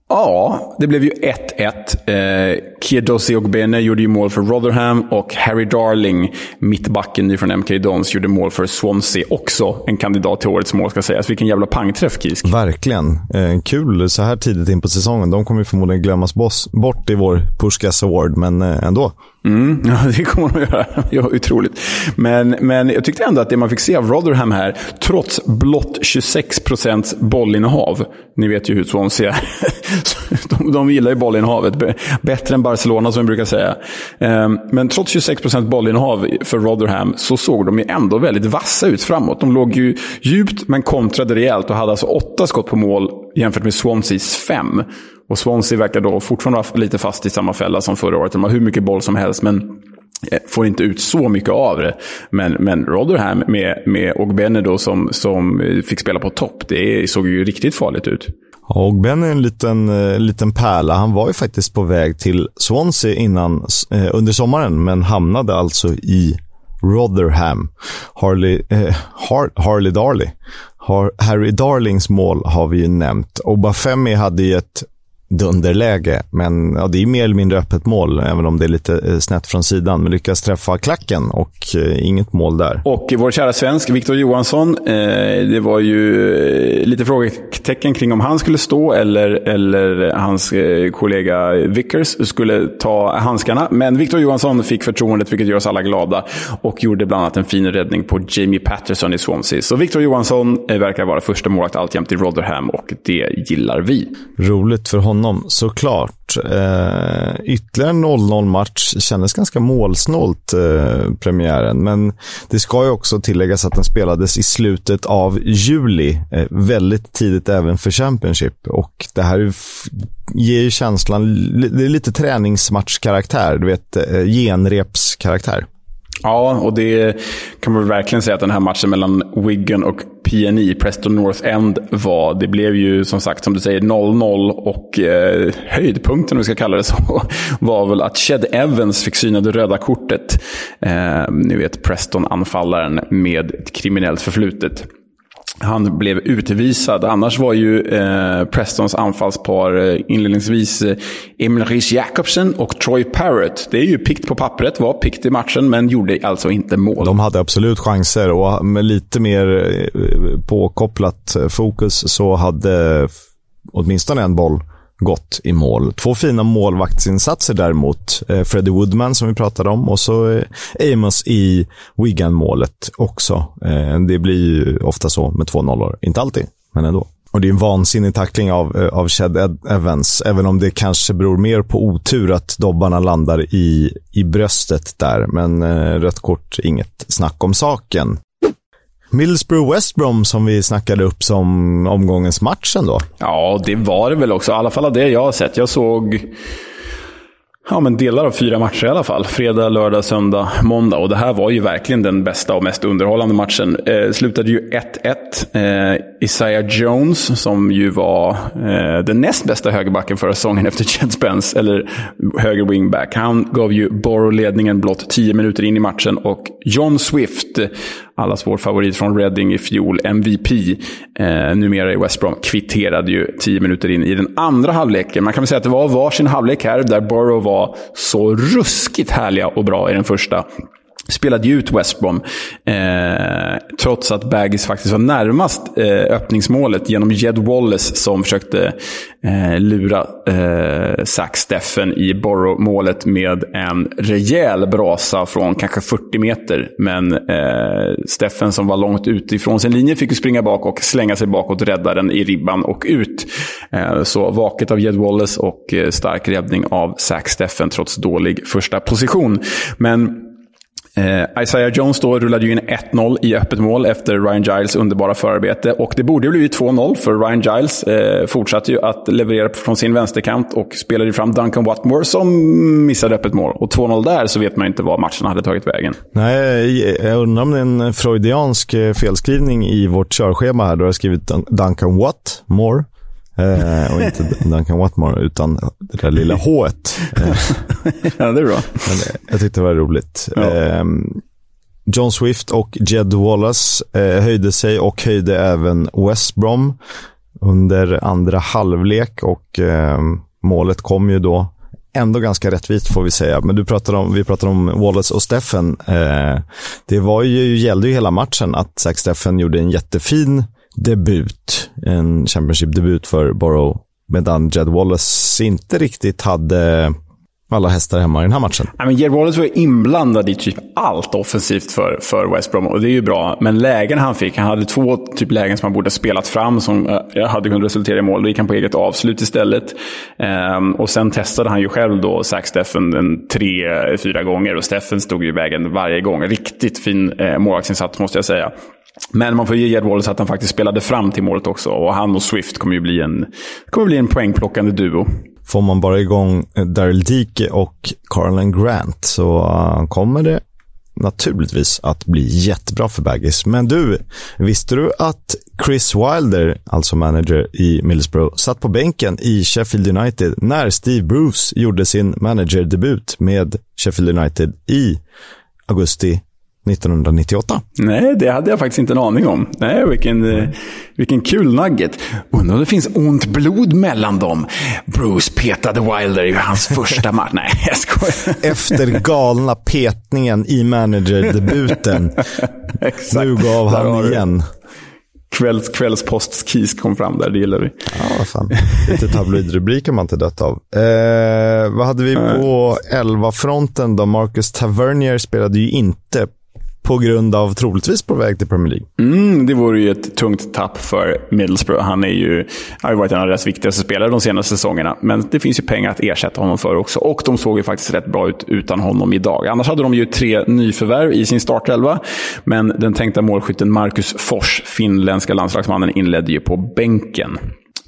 B: Ja, det blev ju 1-1. Eh, Kiedosi Ogbene gjorde ju mål för Rotherham och Harry Darling, mittbacken från MK Dons, gjorde mål för Swansea. Också en kandidat till årets mål ska sägas. Vilken jävla pangträff, Kisk.
A: Verkligen. Eh, kul så här tidigt in på säsongen. De kommer ju förmodligen glömmas bort i vår Puskas Award, men eh, ändå.
B: Mm, ja, det kommer de att göra. Ja, otroligt. Men, men jag tyckte ändå att det man fick se av Rotherham här, trots blott 26 procents bollinnehav. Ni vet ju hur Swansea är. de, de gillar ju bollinnehavet. Bättre än Barcelona som vi brukar säga. Ehm, men trots 26% bollinnehav för Rotherham så såg de ju ändå väldigt vassa ut framåt. De låg ju djupt men kontrade rejält och hade alltså åtta skott på mål jämfört med Swanseas fem. Och Swansea verkar då fortfarande vara lite fast i samma fälla som förra året. De har hur mycket boll som helst, men eh, får inte ut så mycket av det. Men, men Rotherham med, med Ogbene då som, som eh, fick spela på topp, det såg ju riktigt farligt ut.
A: Ja, Ben är en liten, eh, liten pärla. Han var ju faktiskt på väg till Swansea innan, eh, under sommaren, men hamnade alltså i Rotherham. Harley, eh, Har Harley Darley. Har Harry Darlings mål har vi ju nämnt. Obafemi hade ju ett dunderläge. Men ja, det är mer eller mindre öppet mål, även om det är lite eh, snett från sidan. Men lyckas träffa klacken och eh, inget mål där.
B: Och vår kära svensk Victor Johansson. Eh, det var ju eh, lite frågetecken kring om han skulle stå eller, eller hans eh, kollega Vickers skulle ta handskarna. Men Victor Johansson fick förtroendet, vilket gör oss alla glada. Och gjorde bland annat en fin räddning på Jamie Patterson i Swansea. Så Victor Johansson eh, verkar vara första målvakt alltjämt i Rotherham och det gillar vi.
A: Roligt för honom honom, såklart. Eh, ytterligare en 0-0 match kändes ganska målsnålt, eh, premiären. Men det ska ju också tilläggas att den spelades i slutet av juli. Eh, väldigt tidigt även för Championship. Och det här ger ju känslan, det är lite träningsmatchkaraktär. Du vet, eh, genrepskaraktär.
B: Ja, och det kan man verkligen säga att den här matchen mellan Wigan och PNI, Preston North End, var. Det blev ju som sagt, som du säger, 0-0 och eh, höjdpunkten, om vi ska kalla det så, var väl att Ched Evans fick syna det röda kortet. Eh, ni vet Preston-anfallaren med ett kriminellt förflutet. Han blev utvisad. Annars var ju eh, Prestons anfallspar eh, inledningsvis eh, Emil Rich Jakobsen och Troy Parrott. Det är ju pikt på pappret, var pikt i matchen, men gjorde alltså inte mål.
A: De hade absolut chanser och med lite mer eh, påkopplat eh, fokus så hade åtminstone en boll gått i mål. Två fina målvaktsinsatser däremot. Eh, Freddie Woodman som vi pratade om och så eh, Amos i Wigan-målet också. Eh, det blir ju ofta så med två nollor. Inte alltid, men ändå. Och det är en vansinnig tackling av, eh, av Chad Evans, även om det kanske beror mer på otur att dobbarna landar i, i bröstet där. Men eh, rött kort, inget snack om saken. Middlesbrough West Brom som vi snackade upp som omgångens match ändå.
B: Ja, det var det väl också. I alla fall av det jag har sett. Jag såg Ja, men delar av fyra matcher i alla fall. Fredag, lördag, söndag, måndag. Och det här var ju verkligen den bästa och mest underhållande matchen. Eh, slutade ju 1-1. Eh, Isaiah Jones, som ju var eh, den näst bästa högerbacken förra säsongen efter Chad Spence, eller höger wingback. Han gav ju Borough ledningen blott tio minuter in i matchen och John Swift, allas vår favorit från Reading i fjol, MVP, eh, numera i West Brom, kvitterade ju tio minuter in i den andra halvleken. Man kan väl säga att det var varsin halvlek här, där Borough var så ruskigt härliga och bra i den första spelade ju ut West Brom. Eh, trots att Baggis faktiskt var närmast eh, öppningsmålet genom Jed Wallace som försökte eh, lura eh, Zack Steffen i Borough-målet med en rejäl brasa från kanske 40 meter. Men eh, Steffen som var långt utifrån sin linje fick ju springa bak och slänga sig bakåt, rädda den i ribban och ut. Eh, så vaket av Jed Wallace och eh, stark räddning av Zack Steffen trots dålig första position. Men Eh, Isaiah Jones då rullade ju in 1-0 i öppet mål efter Ryan Giles underbara förarbete. Och det borde ju blivit 2-0 för Ryan Giles eh, fortsatte ju att leverera från sin vänsterkant och spelade fram Duncan Watmore som missade öppet mål. Och 2-0 där så vet man ju inte var matchen hade tagit vägen.
A: Nej, jag undrar om det är en freudiansk eh, felskrivning i vårt körschema här. Då har jag skrivit Duncan Watmore. Eh, och inte Duncan Watmore, utan det där lilla H.
B: Ja, det är bra.
A: Men jag tyckte det var roligt. Ja. Eh, John Swift och Jed Wallace eh, höjde sig och höjde även West Brom under andra halvlek och eh, målet kom ju då ändå ganska rättvist får vi säga. Men du pratar om, vi pratar om Wallace och Steffen. Eh, det var ju, gällde ju hela matchen att Zack Steffen gjorde en jättefin debut, en Championship-debut för Borough, medan Jed Wallace inte riktigt hade alla hästar hemma i den här matchen.
B: I mean, Jed Wallace var inblandad i typ allt offensivt för, för West Brom och det är ju bra. Men lägen han fick, han hade två typ lägen som han borde ha spelat fram som uh, hade kunnat resultera i mål. Då gick han på eget avslut istället. Um, och sen testade han ju själv då Zack Steffen en tre, fyra gånger och Steffen stod i vägen varje gång. Riktigt fin eh, uh, målvaktsinsats måste jag säga. Men man får ge Jed Wallace att han faktiskt spelade fram till målet också. Och han och Swift kommer ju bli en, kommer bli en poängplockande duo.
A: Får man bara igång eh, Daryl Dike och Carlin Grant så eh, kommer det naturligtvis att bli jättebra för Baggis. Men du, visste du att Chris Wilder, alltså manager i Middlesbrough, satt på bänken i Sheffield United när Steve Bruce gjorde sin managerdebut med Sheffield United i augusti 1998.
B: Nej, det hade jag faktiskt inte en aning om. Nej, vilken, eh, vilken kul nugget. Undrar om det finns ont blod mellan dem. Bruce petade Wilder i hans första match. Nej, jag skojar.
A: Efter galna petningen i managerdebuten. nu gav han igen.
B: Kvälls, kvällspostskis kom fram där, det gillar vi.
A: Ja, vad fan. Lite tabloidrubriker man inte dött av. Eh, vad hade vi på 11-fronten då? Marcus Tavernier spelade ju inte på grund av troligtvis på väg till Premier League.
B: Mm, det vore ju ett tungt tapp för Middlesbrough. Han är ju, har ju varit en av deras viktigaste spelare de senaste säsongerna. Men det finns ju pengar att ersätta honom för också. Och de såg ju faktiskt rätt bra ut utan honom idag. Annars hade de ju tre nyförvärv i sin startelva. Men den tänkta målskytten Marcus Fors, finländska landslagsmannen, inledde ju på bänken.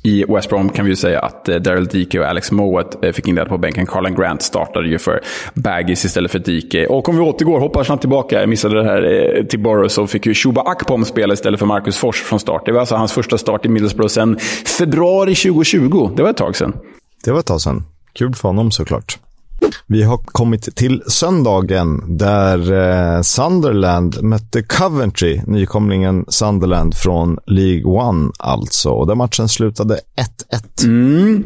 B: I West Brom kan vi ju säga att eh, Daryl Dike och Alex Mowat eh, fick in det på bänken. Carlan Grant startade ju för Baggis istället för Dike. Och om vi återgår, hoppar snabbt tillbaka, jag missade det här eh, till Borough, så fick ju Shuba Akpom spela istället för Marcus Fors från start. Det var alltså hans första start i Middlesbrough sedan februari 2020. Det var ett tag sedan.
A: Det var ett tag sedan. Kul för honom såklart. Vi har kommit till söndagen där eh, Sunderland mötte Coventry, nykomlingen Sunderland från League One alltså. Och där matchen slutade 1-1.
B: Mm.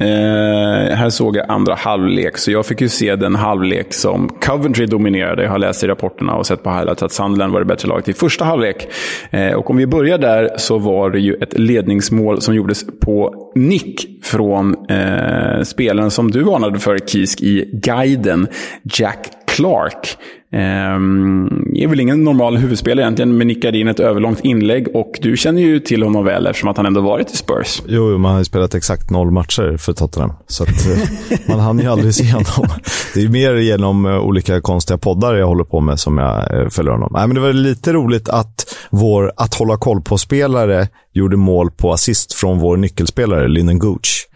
B: Eh, här såg jag andra halvlek, så jag fick ju se den halvlek som Coventry dominerade. Jag har läst i rapporterna och sett på highlights att Sunderland var det bättre laget i första halvlek. Eh, och om vi börjar där så var det ju ett ledningsmål som gjordes på nick från eh, spelaren som du varnade för, Kisk, i guiden, Jack Clark. Um, är väl ingen normal huvudspelare egentligen, men nickade in ett överlångt inlägg. Och du känner ju till honom väl eftersom att han ändå varit i Spurs.
A: Jo, man har ju spelat exakt noll matcher för Tottenham. Så eh, man hann ju aldrig se honom. Det är mer genom uh, olika konstiga poddar jag håller på med som jag uh, följer honom. Nej, men det var lite roligt att vår att hålla koll på-spelare gjorde mål på assist från vår nyckelspelare, Linden Gooch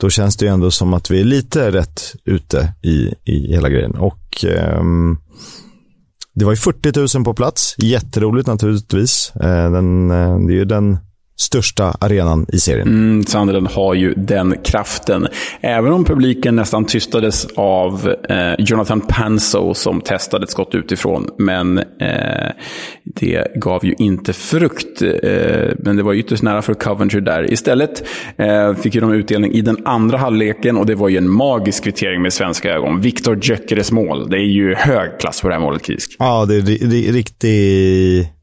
A: då känns det ju ändå som att vi är lite rätt ute i, i hela grejen. Och um, det var ju 40 000 på plats. Jätteroligt naturligtvis. Uh, den, uh, det är ju den största arenan i serien.
B: Mm, Sunderland har ju den kraften. Även om publiken nästan tystades av eh, Jonathan Panso som testade ett skott utifrån. Men eh, det gav ju inte frukt. Eh, men det var ytterst nära för Coventry där. Istället eh, fick ju de utdelning i den andra halvleken och det var ju en magisk kvittering med svenska ögon. Viktor Gyökeres mål. Det är ju hög klass på det här målet, Kisk.
A: Ja, det är riktigt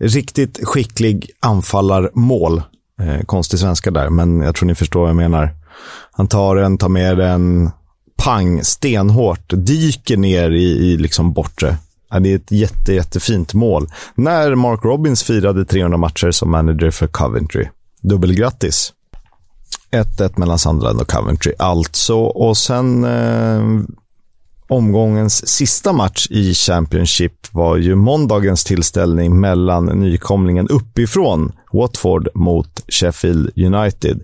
A: riktigt skicklig anfallarmål. Eh, konstig svenska där, men jag tror ni förstår vad jag menar. Han tar den, tar med den, pang, stenhårt, dyker ner i, i liksom bortre. Ja, det är ett jätte, jättefint mål. När Mark Robbins firade 300 matcher som manager för Coventry. Dubbelgrattis. 1-1 mellan Sunderland och Coventry alltså. Och sen eh, omgångens sista match i Championship var ju måndagens tillställning mellan nykomlingen uppifrån Watford mot Sheffield United.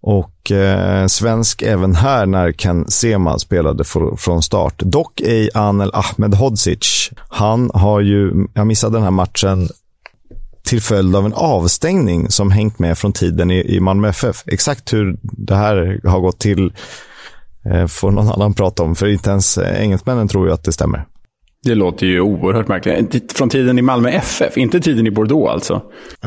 A: Och eh, svensk även här när Ken Sema spelade för, från start. Dock ej Anel Ahmedhodzic. Han har ju, jag missade den här matchen till följd av en avstängning som hängt med från tiden i, i Malmö FF. Exakt hur det här har gått till Eh, får någon annan prata om, för inte ens engelsmännen tror ju att det stämmer.
B: Det låter ju oerhört märkligt. Från tiden i Malmö FF, inte tiden i Bordeaux alltså?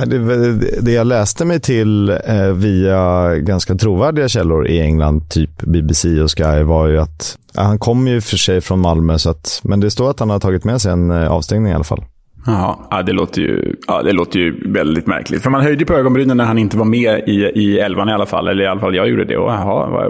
A: Det, det jag läste mig till eh, via ganska trovärdiga källor i England, typ BBC och Sky, var ju att han kommer ju för sig från Malmö, så att, men det står att han har tagit med sig en eh, avstängning i alla fall.
B: Ja, det låter, ju, ja, det låter ju väldigt märkligt. För man höjde på ögonbrynen när han inte var med i, i elvan i alla fall. Eller i alla fall jag gjorde det. Och jaha,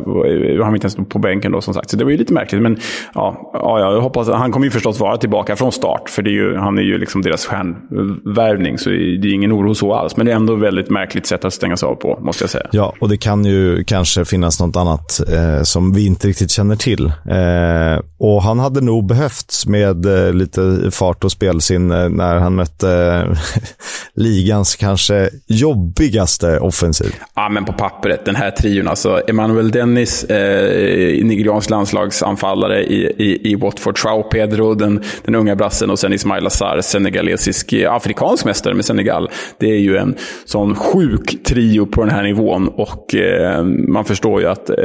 B: var han inte ens på bänken då som sagt. Så det var ju lite märkligt. Men ja, ja jag hoppas, han kommer ju förstås vara tillbaka från start. För det är ju, han är ju liksom deras stjärnvärvning. Så det är ingen oro så alls. Men det är ändå ett väldigt märkligt sätt att stängas av på, måste jag säga.
A: Ja, och det kan ju kanske finnas något annat eh, som vi inte riktigt känner till. Eh, och han hade nog behövts med eh, lite fart och spelsinne när han mötte eh, ligans kanske jobbigaste offensiv.
B: Ja, men på pappret, den här trion. Alltså, Emanuel Dennis, eh, nigeriansk landslagsanfallare i, i, i Watford. Trau Pedro, den, den unga brassen. Och sen Ismail Azar, senegalesisk, eh, afrikansk mästare med Senegal. Det är ju en sån sjuk trio på den här nivån. Och eh, man förstår ju att eh,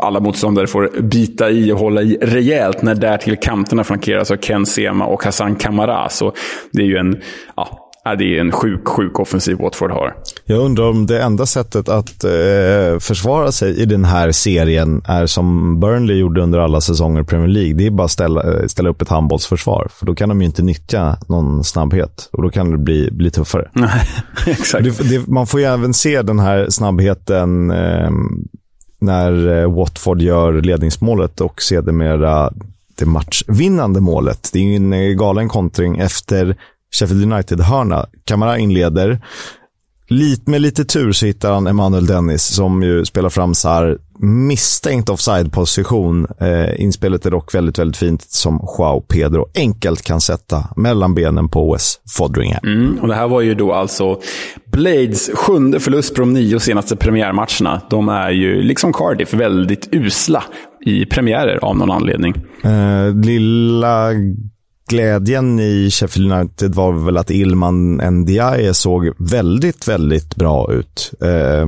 B: alla motståndare får bita i och hålla i rejält när därtill kanterna flankeras av Ken Sema och Hassan Kamara. Så det är ju en, ja, det är en sjuk, sjuk offensiv Watford har.
A: Jag undrar om det enda sättet att eh, försvara sig i den här serien är som Burnley gjorde under alla säsonger i Premier League. Det är bara att ställa, ställa upp ett handbollsförsvar. För då kan de ju inte nyttja någon snabbhet. Och då kan det bli, bli tuffare.
B: Nej, exakt.
A: Det, det, man får ju även se den här snabbheten eh, när eh, Watford gör ledningsmålet och sedermera det matchvinnande målet. Det är en galen kontring efter Sheffield United-hörna. Kamara inleder med lite tur så hittar han Emanuel Dennis som ju spelar fram Sar misstänkt offside-position. Eh, inspelet är dock väldigt, väldigt fint som Joao Pedro enkelt kan sätta mellan benen på OS Fodringham.
B: Mm, och det här var ju då alltså Blades sjunde förlust på de nio senaste premiärmatcherna. De är ju, liksom Cardiff, väldigt usla i premiärer av någon anledning.
A: Eh, lilla glädjen i Sheffield United var väl att Ilman Ndiaye såg väldigt, väldigt bra ut. Eh,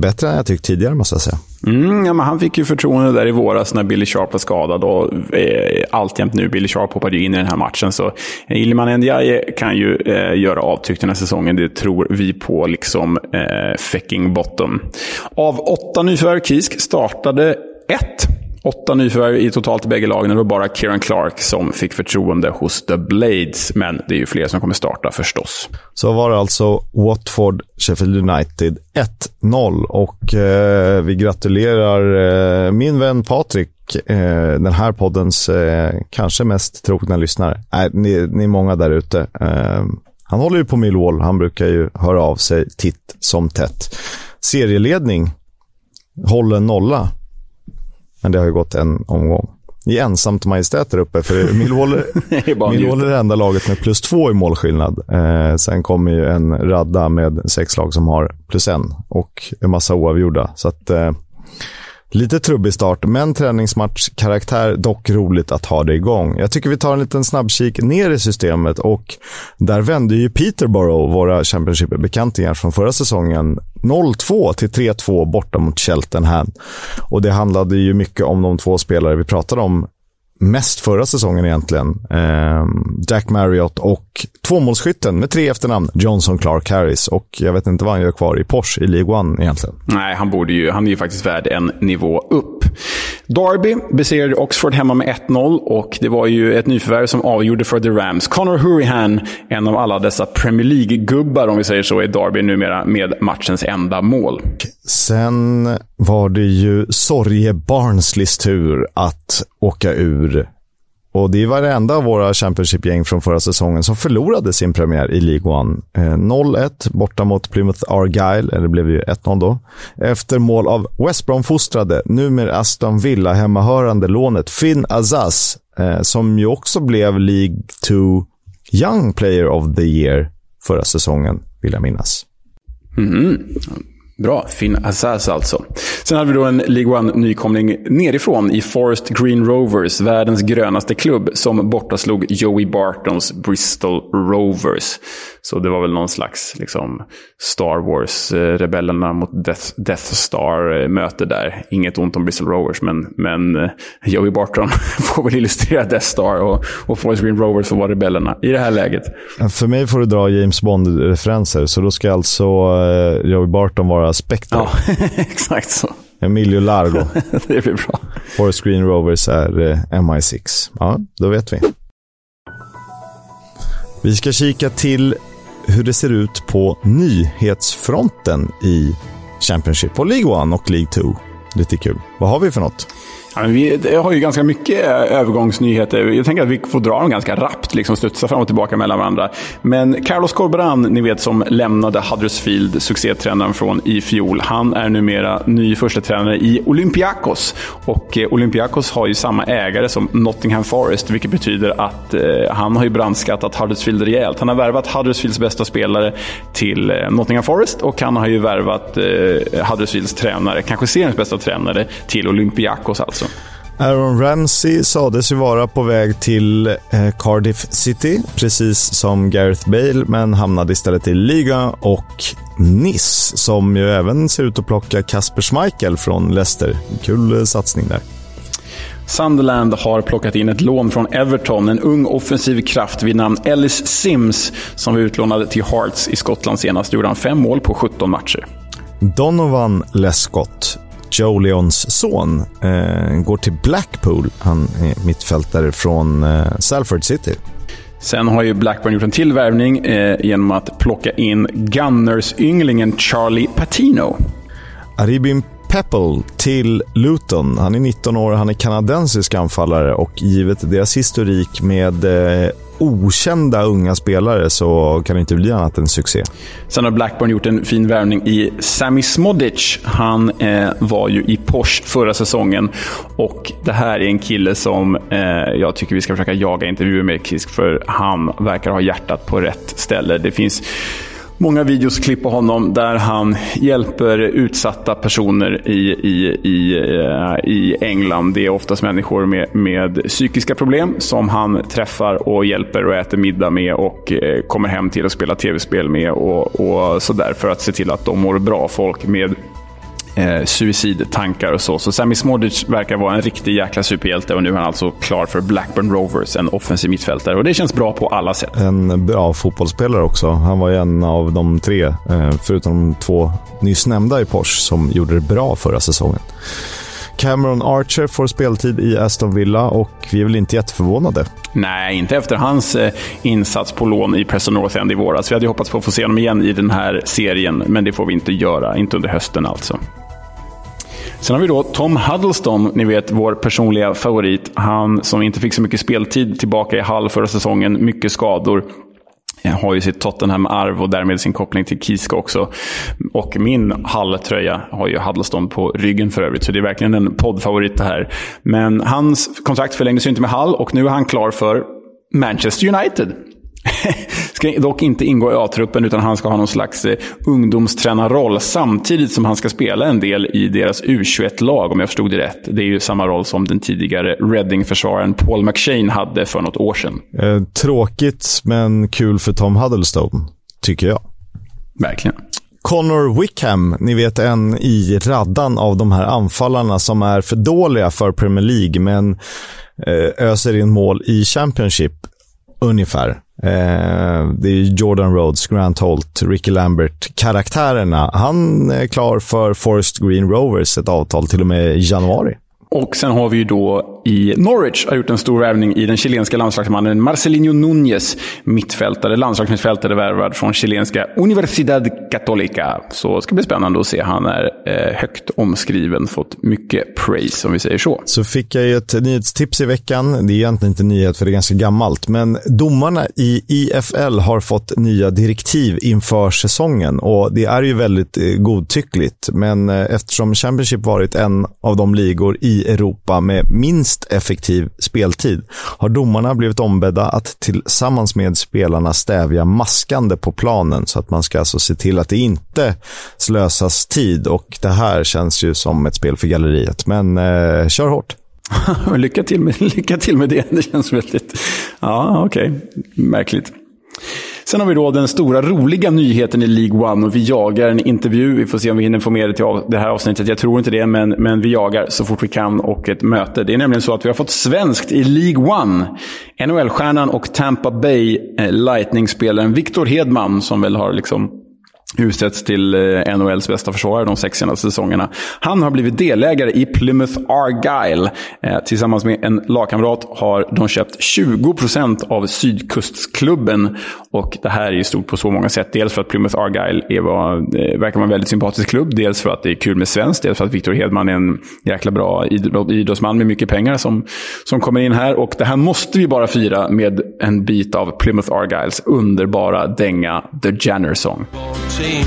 A: bättre än jag tyckt tidigare måste jag säga.
B: Mm, ja, men han fick ju förtroende där i våras när Billy Sharp var skadad och eh, alltjämt nu. Billy Sharp hoppade ju in i den här matchen. Så eh, Ilman Ndiaye kan ju eh, göra avtryck den här säsongen. Det tror vi på, liksom eh, Fecking Bottom. Av åtta nyförvärv Kisk startade ett Åtta nyförvärv i totalt i bägge lagen. Det var bara Kieran Clark som fick förtroende hos The Blades. Men det är ju fler som kommer starta förstås.
A: Så var det alltså Watford, Sheffield United 1-0. Och eh, vi gratulerar eh, min vän Patrik, eh, den här poddens eh, kanske mest trogna lyssnare. Nej, ni, ni är många där ute. Eh, han håller ju på Millwall. Han brukar ju höra av sig titt som tätt. Serieledning, håller nolla. Men det har ju gått en omgång. I ensamt majestät där uppe, för Millwall, Millwall är det enda laget med plus två i målskillnad. Eh, sen kommer ju en radda med sex lag som har plus en och en massa oavgjorda. Så att, eh, Lite trubbig start, men träningsmatchkaraktär. Dock roligt att ha det igång. Jag tycker vi tar en liten snabbkik ner i systemet och där vände ju Peterborough, våra Championship-bekantingar från förra säsongen, 0-2 till 3-2 borta mot Cheltenham. Och det handlade ju mycket om de två spelare vi pratade om mest förra säsongen egentligen. Eh, Jack Marriott och tvåmålsskytten med tre efternamn, Johnson Clark Harris. Och jag vet inte vad han gör kvar i Porsche i League One egentligen.
B: Nej, han, borde ju, han är ju faktiskt värd en nivå upp. Derby besegrade Oxford hemma med 1-0 och det var ju ett nyförvärv som avgjorde för The Rams. Connor Hurihan, en av alla dessa Premier League-gubbar om vi säger så, är Derby numera med matchens enda mål.
A: Sen var det ju Sorge Barnsleys tur att åka ur. Och det var det enda av våra Championship-gäng från förra säsongen som förlorade sin premiär i League One. Eh, 0-1 borta mot Plymouth Argyle, eller det blev ju 1-0 då. Efter mål av West Brom-fostrade, numera Aston Villa hemmahörande lånet Finn Azaz, eh, som ju också blev League 2 Young Player of the Year förra säsongen, vill jag minnas.
B: Mm. Bra, Finn Azaz alltså. Sen hade vi då en League One-nykomling nerifrån i Forest Green Rovers, världens grönaste klubb, som bortaslog Joey Bartons Bristol Rovers. Så det var väl någon slags liksom, Star Wars-rebellerna mot Death, Death Star-möte där. Inget ont om Bristol Rovers, men, men eh, Joey Barton får väl illustrera Death Star och, och Forest Green Rovers får vara rebellerna i det här läget.
A: För mig får du dra James Bond-referenser, så då ska alltså eh, Joey Barton vara Spectre.
B: Ja, exakt så.
A: Emilio Largo.
B: det blir bra.
A: Forest Green Rovers är uh, MI6. Ja, då vet vi. Vi ska kika till hur det ser ut på nyhetsfronten i Championship och League 1 och League 2. Lite kul. Vad har vi för något?
B: Ja, men vi har ju ganska mycket eh, övergångsnyheter. Jag tänker att vi får dra dem ganska rappt, liksom studsa fram och tillbaka mellan varandra. Men Carlos Corberan, ni vet som lämnade Huddersfield, succétränaren från i fjol. Han är numera ny första tränare i Olympiakos. Och eh, Olympiakos har ju samma ägare som Nottingham Forest, vilket betyder att eh, han har ju brandskattat Huddersfield rejält. Han har värvat Huddersfields bästa spelare till eh, Nottingham Forest och han har ju värvat eh, Huddersfields tränare, kanske seriens bästa tränare, till Olympiakos alltså.
A: Aaron Ramsey sades ju vara på väg till eh, Cardiff City, precis som Gareth Bale, men hamnade istället i Liga och Nice, som ju även ser ut att plocka Kasper Schmeichel från Leicester. Kul eh, satsning där.
B: Sunderland har plockat in ett lån från Everton, en ung offensiv kraft vid namn Ellis Sims, som var utlånad till Hearts i Skottland senast. gjorde han fem mål på 17 matcher.
A: Donovan Lescott, Joe Leons son, eh, går till Blackpool. Han är mittfältare från eh, Salford City.
B: Sen har ju Blackburn gjort en till värvning eh, genom att plocka in Gunners-ynglingen Charlie Patino.
A: Aribin Pepple till Luton. Han är 19 år, han är kanadensisk anfallare och givet deras historik med eh, okända unga spelare så kan det inte bli annat än succé.
B: Sen har Blackburn gjort en fin värvning i Sami Smodic. Han eh, var ju i Porsche förra säsongen och det här är en kille som eh, jag tycker vi ska försöka jaga intervjuer med Kisk för han verkar ha hjärtat på rätt ställe. Det finns många videos klipp på honom där han hjälper utsatta personer i, i, i, eh, i England. Det är oftast människor med, med psykiska problem som han träffar och hjälper och äter middag med och eh, kommer hem till och spelar tv-spel med och, och sådär för att se till att de mår bra. Folk med eh, suicidtankar och så. Så Sammy Smodic verkar vara en riktig jäkla superhjälte och nu är han alltså klar för Blackburn Rovers, en offensiv mittfältare. Och det känns bra på alla sätt.
A: En bra fotbollsspelare också. Han var ju en av de tre, eh, förutom de två nyss nämnda i Porsche, som gjorde det bra förra säsongen. Cameron Archer får speltid i Aston Villa och vi är väl inte jätteförvånade.
B: Nej, inte efter hans eh, insats på lån i Preston North End i våras. Vi hade hoppats på att få se honom igen i den här serien, men det får vi inte göra. Inte under hösten alltså. Sen har vi då Tom Huddleston, ni vet vår personliga favorit. Han som inte fick så mycket speltid tillbaka i halv förra säsongen, mycket skador. Har ju sitt Tottenham-arv och därmed sin koppling till Kiska också. Och min Hall-tröja har ju Huddleston på ryggen för övrigt, så det är verkligen en poddfavorit det här. Men hans kontrakt förlängdes ju inte med Hall och nu är han klar för Manchester United. Ska dock inte ingå i A-truppen, utan han ska ha någon slags eh, ungdomstränarroll samtidigt som han ska spela en del i deras U21-lag, om jag förstod det rätt. Det är ju samma roll som den tidigare Reading-försvararen Paul McShane hade för något år sedan.
A: Eh, tråkigt, men kul för Tom Huddlestone, tycker jag.
B: Verkligen.
A: Connor Wickham, ni vet en i raddan av de här anfallarna som är för dåliga för Premier League, men eh, öser in mål i Championship, ungefär. Eh, det är Jordan Rhodes, Grant Holt, Ricky Lambert-karaktärerna. Han är klar för Forest Green Rovers, ett avtal till och med januari.
B: Och sen har vi ju då i Norwich har gjort en stor värvning i den chilenska landslagsmannen Marcelinho Núñez, mittfältare, landslagsmittfältare värvad från chilenska Universidad Católica. Så det ska bli spännande att se. Han är eh, högt omskriven, fått mycket praise om vi säger så.
A: Så fick jag ju ett nyhetstips i veckan. Det är egentligen inte nyhet för det är ganska gammalt, men domarna i IFL har fått nya direktiv inför säsongen och det är ju väldigt eh, godtyckligt. Men eh, eftersom Championship varit en av de ligor i Europa med minst effektiv speltid har domarna blivit ombedda att tillsammans med spelarna stävja maskande på planen så att man ska alltså se till att det inte slösas tid och det här känns ju som ett spel för galleriet. Men eh, kör hårt.
B: lycka, till med, lycka till med det. Det känns väldigt... Ja, okej. Okay. Märkligt. Sen har vi då den stora roliga nyheten i League One och vi jagar en intervju. Vi får se om vi hinner få med det till det här avsnittet. Jag tror inte det, men, men vi jagar så fort vi kan och ett möte. Det är nämligen så att vi har fått svenskt i League One. NHL-stjärnan och Tampa Bay eh, Lightning-spelaren Victor Hedman, som väl har liksom utsetts till eh, NHLs bästa försvarare de sex senaste säsongerna. Han har blivit delägare i Plymouth Argyle. Eh, tillsammans med en lagkamrat har de köpt 20% av sydkustklubben. Och det här är ju stort på så många sätt. Dels för att Plymouth Argyle är vad, eh, verkar vara en väldigt sympatisk klubb. Dels för att det är kul med svenskt. Dels för att Victor Hedman är en jäkla bra idrottsman med mycket pengar som, som kommer in här. Och det här måste vi bara fira med en bit av Plymouth Argyles underbara dänga The Janner Song. Team.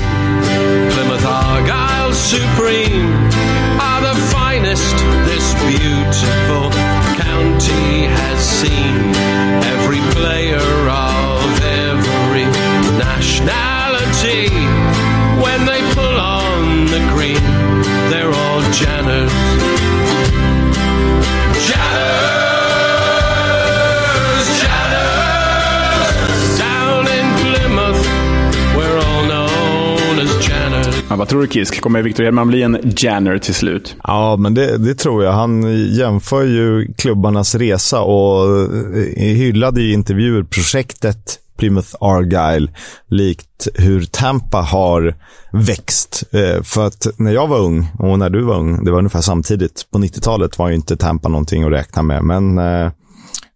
B: Plymouth Argyle Supreme are the finest this beautiful Ja, vad tror du Kisk? Kommer Victor Hedman bli en Janner till slut?
A: Ja, men det, det, tror jag. Han jämför ju klubbarnas resa och eh, hyllade i intervjuer projektet Plymouth Argyle likt hur Tampa har växt. Eh, för att när jag var ung och när du var ung, det var ungefär samtidigt. På 90-talet var ju inte Tampa någonting att räkna med, men eh,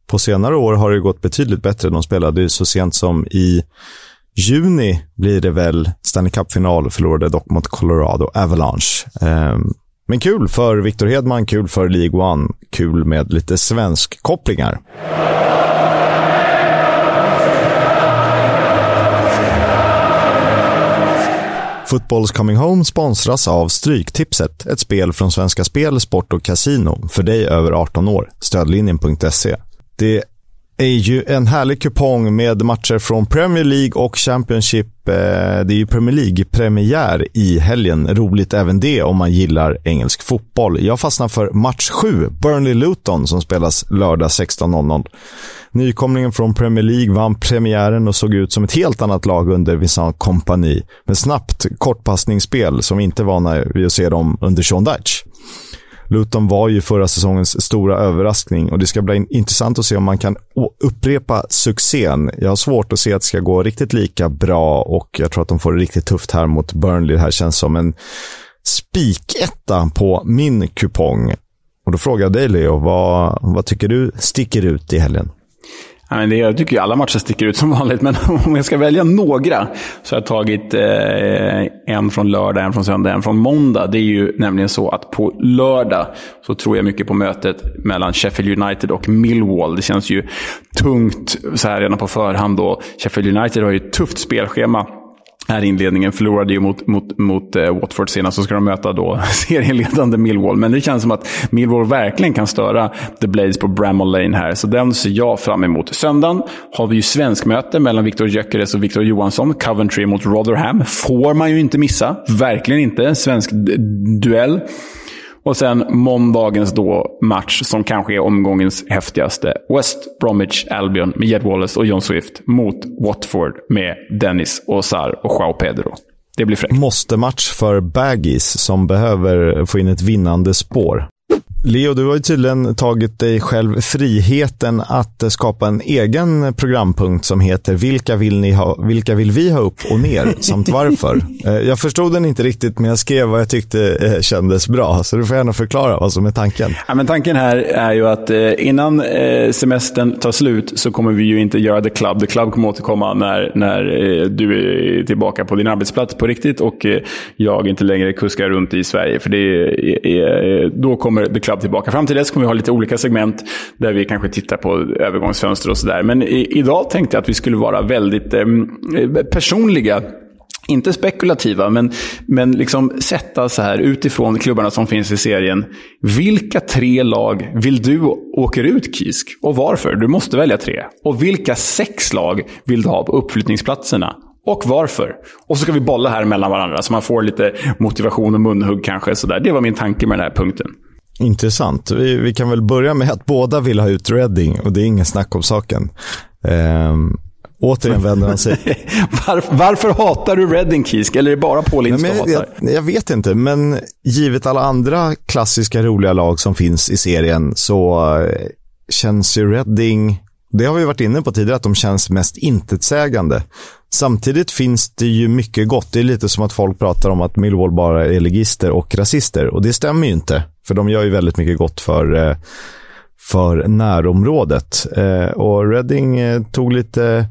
A: på senare år har det gått betydligt bättre. De spelade ju så sent som i juni blir det väl Stanley Cup-final, förlorade dock mot Colorado Avalanche. Ehm, men kul för Victor Hedman, kul för League One, kul med lite svensk kopplingar. Footballs Coming Home sponsras av Stryktipset, ett spel från Svenska Spel, Sport och Casino för dig över 18 år. Stödlinjen.se. Det är ju en härlig kupong med matcher från Premier League och Championship. Eh, det är ju Premier League-premiär i helgen. Roligt även det om man gillar engelsk fotboll. Jag fastnar för match 7, Burnley-Luton, som spelas lördag 16.00. Nykomlingen från Premier League vann premiären och såg ut som ett helt annat lag under Vincent kompani Med snabbt kortpassningsspel som inte är vana vid att se dem under Sean Dyche. Luton var ju förra säsongens stora överraskning och det ska bli intressant att se om man kan upprepa succén. Jag har svårt att se att det ska gå riktigt lika bra och jag tror att de får det riktigt tufft här mot Burnley. Det här känns som en spiketta på min kupong. Och då frågar jag dig Leo, vad, vad tycker du sticker ut i helgen?
B: Jag tycker ju alla matcher sticker ut som vanligt, men om jag ska välja några så har jag tagit eh, en från lördag, en från söndag, en från måndag. Det är ju nämligen så att på lördag så tror jag mycket på mötet mellan Sheffield United och Millwall. Det känns ju tungt så här redan på förhand. Då. Sheffield United har ju ett tufft spelschema här inledningen. Förlorade ju mot, mot, mot uh, Watford senast, så ska de möta då serieledande Millwall. Men det känns som att Millwall verkligen kan störa The Blades på Bramall Lane här, så den ser jag fram emot. Söndagen har vi ju svenskmöte mellan Viktor Gyökeres och Viktor Johansson. Coventry mot Rotherham. Får man ju inte missa. Verkligen inte. Svensk duell. Och sen måndagens då match som kanske är omgångens häftigaste. West Bromwich Albion med Jed Wallace och John Swift mot Watford med Dennis Osar och Joao Pedro. Det blir fräckt.
A: Måste match för Baggies som behöver få in ett vinnande spår. Leo, du har ju tydligen tagit dig själv friheten att skapa en egen programpunkt som heter Vilka vill, ni ha, vilka vill vi ha upp och ner samt varför? Eh, jag förstod den inte riktigt, men jag skrev vad jag tyckte eh, kändes bra. Så du får gärna förklara vad som är tanken.
B: Ja, men tanken här är ju att eh, innan semestern tar slut så kommer vi ju inte göra The Club. The Club kommer återkomma när, när du är tillbaka på din arbetsplats på riktigt och jag inte längre kuskar runt i Sverige. För det är, då kommer The Club Club tillbaka. Fram till dess kommer vi ha lite olika segment där vi kanske tittar på övergångsfönster och sådär. Men i, idag tänkte jag att vi skulle vara väldigt eh, personliga inte spekulativa, men, men liksom sätta så här utifrån klubbarna som finns i serien. Vilka tre lag vill du åker ut Kisk? Och varför? Du måste välja tre. Och vilka sex lag vill du ha på uppflyttningsplatserna? Och varför? Och så ska vi bolla här mellan varandra så man får lite motivation och munhugg kanske. Så där. Det var min tanke med den här punkten.
A: Intressant. Vi, vi, kan väl börja med att båda vill ha ut Reading och det är ingen snack om saken. Um, återigen vänder han sig...
B: varför, varför hatar du Reading, Kisk? Eller är det bara Paul Ince
A: du hatar? Jag, jag, vet inte, men givet alla andra klassiska roliga lag som finns i serien så uh, känns ju Reading... Det har vi varit inne på tidigare, att de känns mest intetsägande. Samtidigt finns det ju mycket gott. Det är lite som att folk pratar om att Millwall bara är legister och rasister. Och det stämmer ju inte. För de gör ju väldigt mycket gott för, eh, för närområdet. Eh, och Reading eh, tog lite,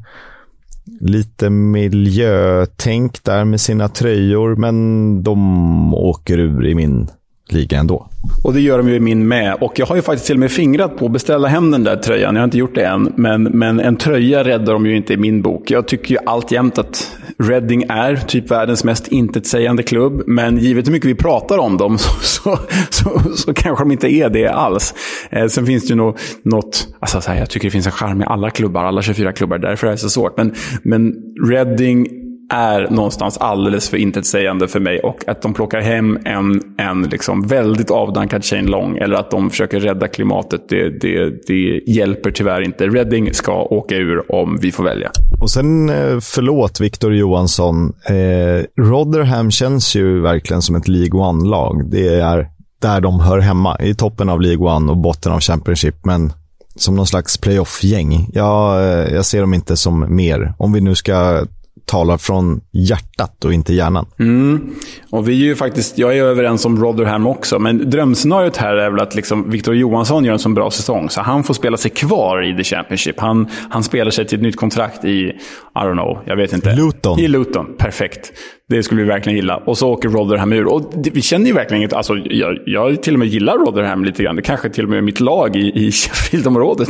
A: lite miljötänk där med sina tröjor. Men de åker ur i min liga ändå.
B: Och det gör de ju i min med. Och jag har ju faktiskt till och med fingrat på att beställa hem den där tröjan. Jag har inte gjort det än. Men, men en tröja räddar de ju inte i min bok. Jag tycker ju alltjämt att Reading är typ världens mest intetsägande klubb. Men givet hur mycket vi pratar om dem så, så, så, så kanske de inte är det alls. Eh, sen finns det ju nog något... Alltså, så här, jag tycker det finns en charm i alla klubbar, alla 24 klubbar. Därför är det så svårt. Men, men Reading är någonstans alldeles för intetsägande för mig. Och att de plockar hem en, en liksom väldigt avdankad Shane Long, eller att de försöker rädda klimatet, det, det, det hjälper tyvärr inte. Reading ska åka ur om vi får välja.
A: Och sen, eh, förlåt Victor Johansson, eh, Rotherham känns ju verkligen som ett League One-lag. Det är där de hör hemma, i toppen av League One och botten av Championship. Men som någon slags playoff-gäng. Jag, eh, jag ser dem inte som mer. Om vi nu ska talar från hjärtat och inte hjärnan.
B: Mm. Och vi är ju faktiskt, jag är överens om Rotherham också, men drömscenariot här är väl att liksom Victor Johansson gör en så bra säsong, så han får spela sig kvar i The Championship. Han, han spelar sig till ett nytt kontrakt i, I don't know, jag vet inte.
A: Luton.
B: I Luton, perfekt. Det skulle vi verkligen gilla. Och så åker Rotherham ur. Och det, vi känner ju verkligen inte... Alltså, jag, jag till och med gillar Rotherham lite grann. Det kanske till och med är mitt lag i, i Sheffield-området.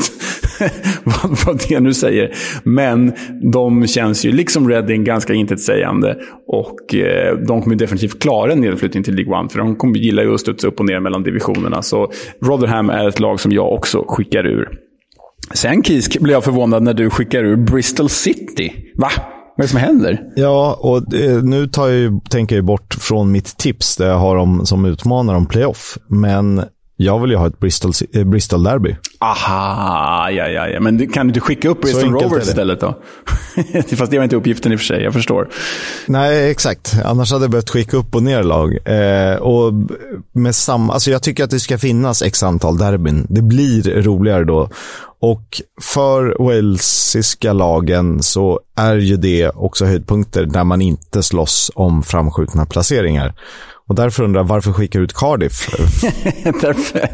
B: vad, vad det nu säger. Men de känns ju, liksom Reading, ganska intetsägande. Och eh, de kommer definitivt klara en nedflyttning till League One. För de kommer gilla ju att studsa upp och ner mellan divisionerna. Så Rotherham är ett lag som jag också skickar ur. Sen Kisk blev jag förvånad när du skickar ur Bristol City. Va? Vad är det som händer?
A: Ja, och eh, nu tar jag ju, tänker jag bort från mitt tips där jag har dem som utmanar om playoff. Men jag vill ju ha ett Bristol, eh, Bristol Derby.
B: Aha, ja, ja, ja. Men kan du inte skicka upp Bristol Rovers istället då? Fast det var inte uppgiften i och för sig, jag förstår.
A: Nej, exakt. Annars hade jag behövt skicka upp och ner lag. Eh, och med samma, alltså jag tycker att det ska finnas x antal derbyn. Det blir roligare då. Och för walesiska lagen så är ju det också höjdpunkter där man inte slåss om framskjutna placeringar. Och därför undrar jag, varför skickar du ut Cardiff?
B: därför,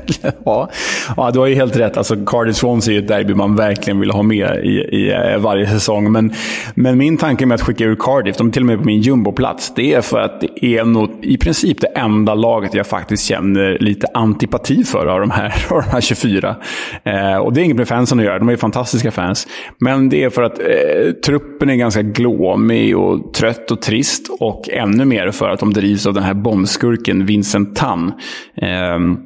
B: ja. ja, du har ju helt rätt. Alltså, Cardiff-Swansea är ju ett derby man verkligen vill ha med i, i eh, varje säsong. Men, men min tanke med att skicka ut Cardiff, de är till och med på min jumboplats, det är för att det är nog i princip det enda laget jag faktiskt känner lite antipati för av de här, av de här 24. Eh, och det är inget med fansen att göra, de är ju fantastiska fans. Men det är för att eh, truppen är ganska glåmig och trött och trist. Och ännu mer för att de drivs av den här skurken Vincent Tan. Ehm,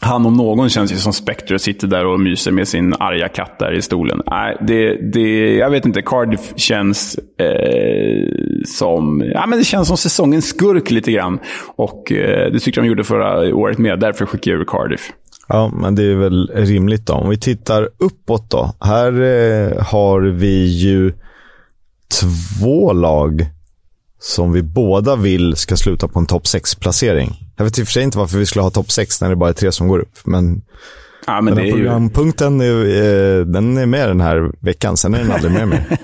B: han om någon känns ju som Spectre och sitter där och myser med sin arga katt där i stolen. Nej, det, det, jag vet inte. Cardiff känns eh, som ja, men det känns som säsongens skurk lite grann. Och eh, det tyckte de gjorde förra året med. Därför skickade jag ur Cardiff.
A: Ja, men det är väl rimligt då. Om vi tittar uppåt då. Här eh, har vi ju två lag som vi båda vill ska sluta på en topp 6-placering. Jag vet i och för sig inte varför vi skulle ha topp 6 när det bara är tre som går upp, men,
B: ja, men
A: den här programpunkten är, är, den är med den här veckan, sen är den aldrig med mer.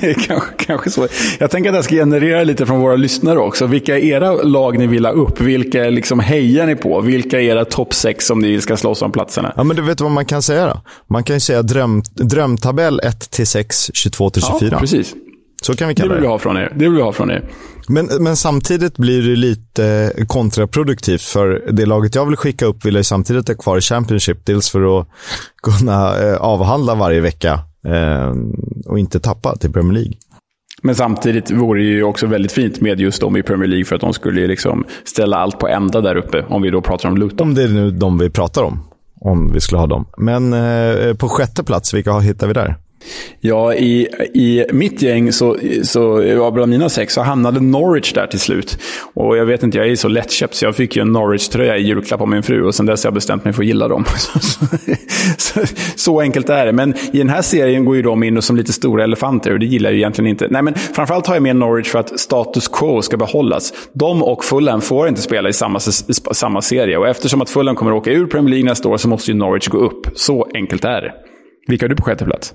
B: det är kanske, kanske så. Jag tänker att jag ska generera lite från våra lyssnare också. Vilka är era lag ni vill ha upp? Vilka liksom hejar ni på? Vilka är era topp 6 som ni ska slåss om platserna?
A: Ja, men du vet vad man kan säga då? Man kan ju säga dröm, drömtabell 1 6, 22 24.
B: Ja, precis.
A: Så kan vi kalla
B: det. Vill vi ha från er. Det vill vi ha från er.
A: Men, men samtidigt blir det lite kontraproduktivt. För det laget jag vill skicka upp vill jag samtidigt ha kvar i Championship. Dels för att kunna eh, avhandla varje vecka eh, och inte tappa till Premier League.
B: Men samtidigt vore det ju också väldigt fint med just dem i Premier League för att de skulle liksom ställa allt på ända där uppe. Om vi då pratar om Luton.
A: Om det är nu de vi pratar om. Om vi skulle ha dem. Men eh, på sjätte plats, vilka hittar vi där?
B: Ja, i, i mitt gäng, så, så, ja, bland mina sex, så hamnade Norwich där till slut. Och jag vet inte, jag är så lättköpt så jag fick ju en Norwich-tröja i julklapp av min fru och sen dess har jag bestämt mig för att gilla dem. så, så, enkelt är det. Men i den här serien går ju de in som lite stora elefanter och det gillar jag ju egentligen inte. Nej, men framförallt har jag med Norwich för att status quo ska behållas. De och Fulham får inte spela i samma, samma serie och eftersom att Fulham kommer att åka ur Premier League nästa år så måste ju Norwich gå upp. Så enkelt är det. Vilka har du på sjätte plats?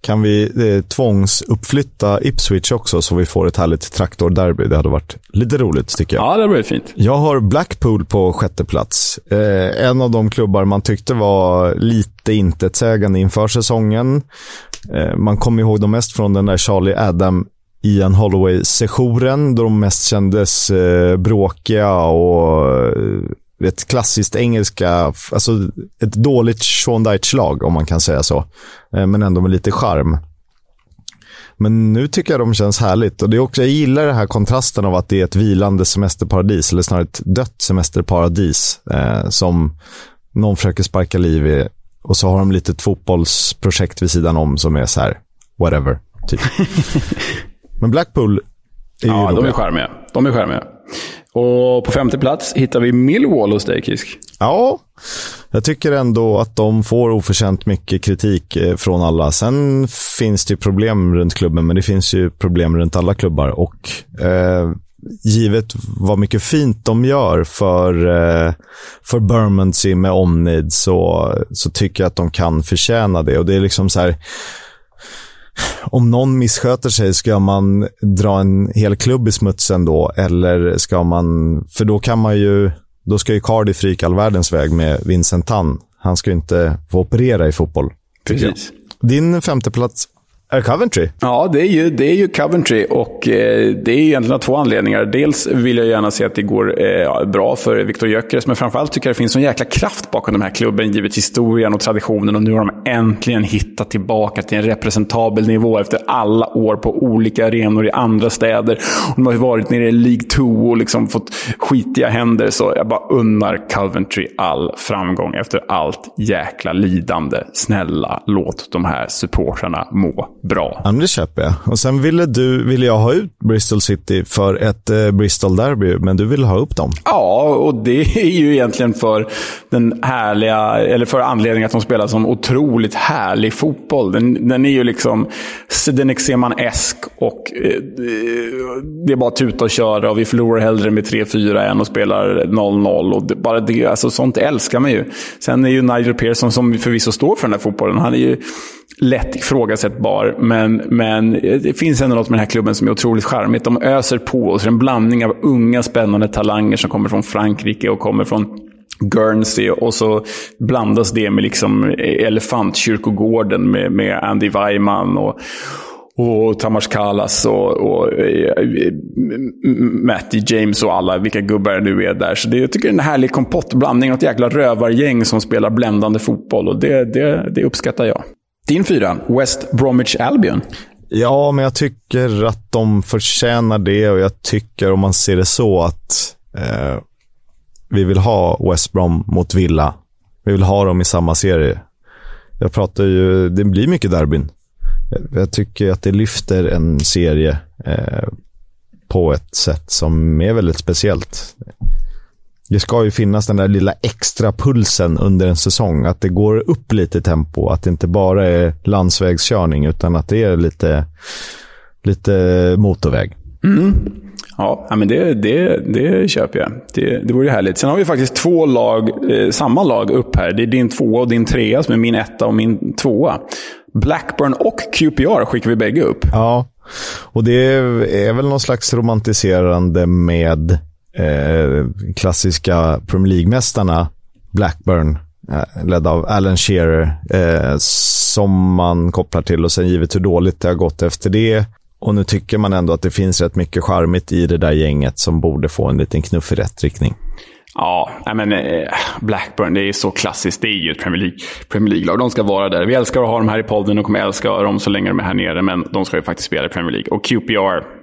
A: Kan vi eh, tvångsuppflytta Ipswich också så vi får ett härligt traktorderby? Det hade varit lite roligt tycker jag.
B: Ja, det hade varit fint.
A: Jag har Blackpool på sjätte plats. Eh, en av de klubbar man tyckte var lite intetsägande inför säsongen. Eh, man kommer ihåg dem mest från den där Charlie Adam Ian Holloway-sessionen då de mest kändes eh, bråkiga och ett klassiskt engelska, alltså ett dåligt Dyche-lag om man kan säga så. Eh, men ändå med lite charm. Men nu tycker jag de känns härligt. Och det är också, jag gillar den här kontrasten av att det är ett vilande semesterparadis, eller snarare ett dött semesterparadis, eh, som någon försöker sparka liv i. Och så har de lite ett fotbollsprojekt vid sidan om som är så här, whatever, typ. Men Blackpool är ju
B: Ja, de är charmiga. De är charmiga. Och på femte plats hittar vi Millwall hos dig, Kisk.
A: Ja, jag tycker ändå att de får oförtjänt mycket kritik eh, från alla. Sen finns det problem runt klubben, men det finns ju problem runt alla klubbar. Och eh, givet vad mycket fint de gör för, eh, för Bermondsey med Omnid så, så tycker jag att de kan förtjäna det. Och det är liksom så här om någon missköter sig, ska man dra en hel klubb i smutsen då? Eller ska man, för då kan man ju, då ska ju Cardiff ryka all världens väg med Vincent Tan. Han ska ju inte få operera i fotboll.
B: Precis.
A: Din femte plats är Coventry?
B: Ja, det är ju, det är ju Coventry och eh, det är egentligen av två anledningar. Dels vill jag gärna se att det går eh, bra för Viktor Gyökeres, men framförallt tycker jag det finns en jäkla kraft bakom den här klubben, givet historien och traditionen. Och nu har de äntligen hittat tillbaka till en representabel nivå efter alla år på olika arenor i andra städer. Och de har ju varit nere i League 2 och liksom fått skitiga händer, så jag bara unnar Coventry all framgång efter allt jäkla lidande. Snälla, låt de här supportrarna må bra.
A: Ja, det köper jag. Och sen ville, du, ville jag ha ut Bristol City för ett eh, Bristol-derby, men du vill ha upp dem.
B: Ja, och det är ju egentligen för den härliga, eller för anledningen att de spelar som otroligt härlig fotboll. Den, den är ju liksom Zdenek-Seman-esk och eh, det är bara tuta och köra och vi förlorar hellre med 3-4 än och spelar 0-0. Och det, bara det, alltså sånt älskar man ju. Sen är ju Nigel Pearson, som förvisso står för den här fotbollen, han är ju lätt ifrågasättbar år. Men, men det finns ändå något med den här klubben som är otroligt charmigt. De öser på oss. En blandning av unga spännande talanger som kommer från Frankrike och kommer från Guernsey och så blandas det med liksom Elefantkyrkogården med, med Andy Weiman och, och Tamas Kalas och, och eh, Matty James och alla vilka gubbar det nu är där. Så det, jag tycker det är en härlig kompottblandning. Något jäkla rövargäng som spelar bländande fotboll och det, det, det uppskattar jag. Din fyra, West Bromwich Albion.
A: Ja, men jag tycker att de förtjänar det och jag tycker om man ser det så att eh, vi vill ha West Brom mot Villa. Vi vill ha dem i samma serie. Jag pratar ju, det blir mycket derbyn. Jag tycker att det lyfter en serie eh, på ett sätt som är väldigt speciellt. Det ska ju finnas den där lilla extra pulsen under en säsong. Att det går upp lite tempo. Att det inte bara är landsvägskörning utan att det är lite, lite motorväg.
B: Mm. Ja, men det, det, det köper jag. Det, det vore ju härligt. Sen har vi faktiskt två lag, eh, samma lag upp här. Det är din tvåa och din trea som är min etta och min tvåa. Blackburn och QPR skickar vi bägge upp.
A: Ja, och det är väl någon slags romantiserande med eh, klassiska Premier League-mästarna Blackburn, eh, ledd av Alan Shearer, eh, som man kopplar till och sen givet hur dåligt det har gått efter det och nu tycker man ändå att det finns rätt mycket charmigt i det där gänget som borde få en liten knuff i rätt riktning.
B: Ja, men eh, Blackburn, det är så klassiskt. Det är ju ett Premier League, Premier League-lag. De ska vara där. Vi älskar att ha dem här i podden och kommer älska dem så länge de är här nere. Men de ska ju faktiskt spela i Premier League. Och QPR,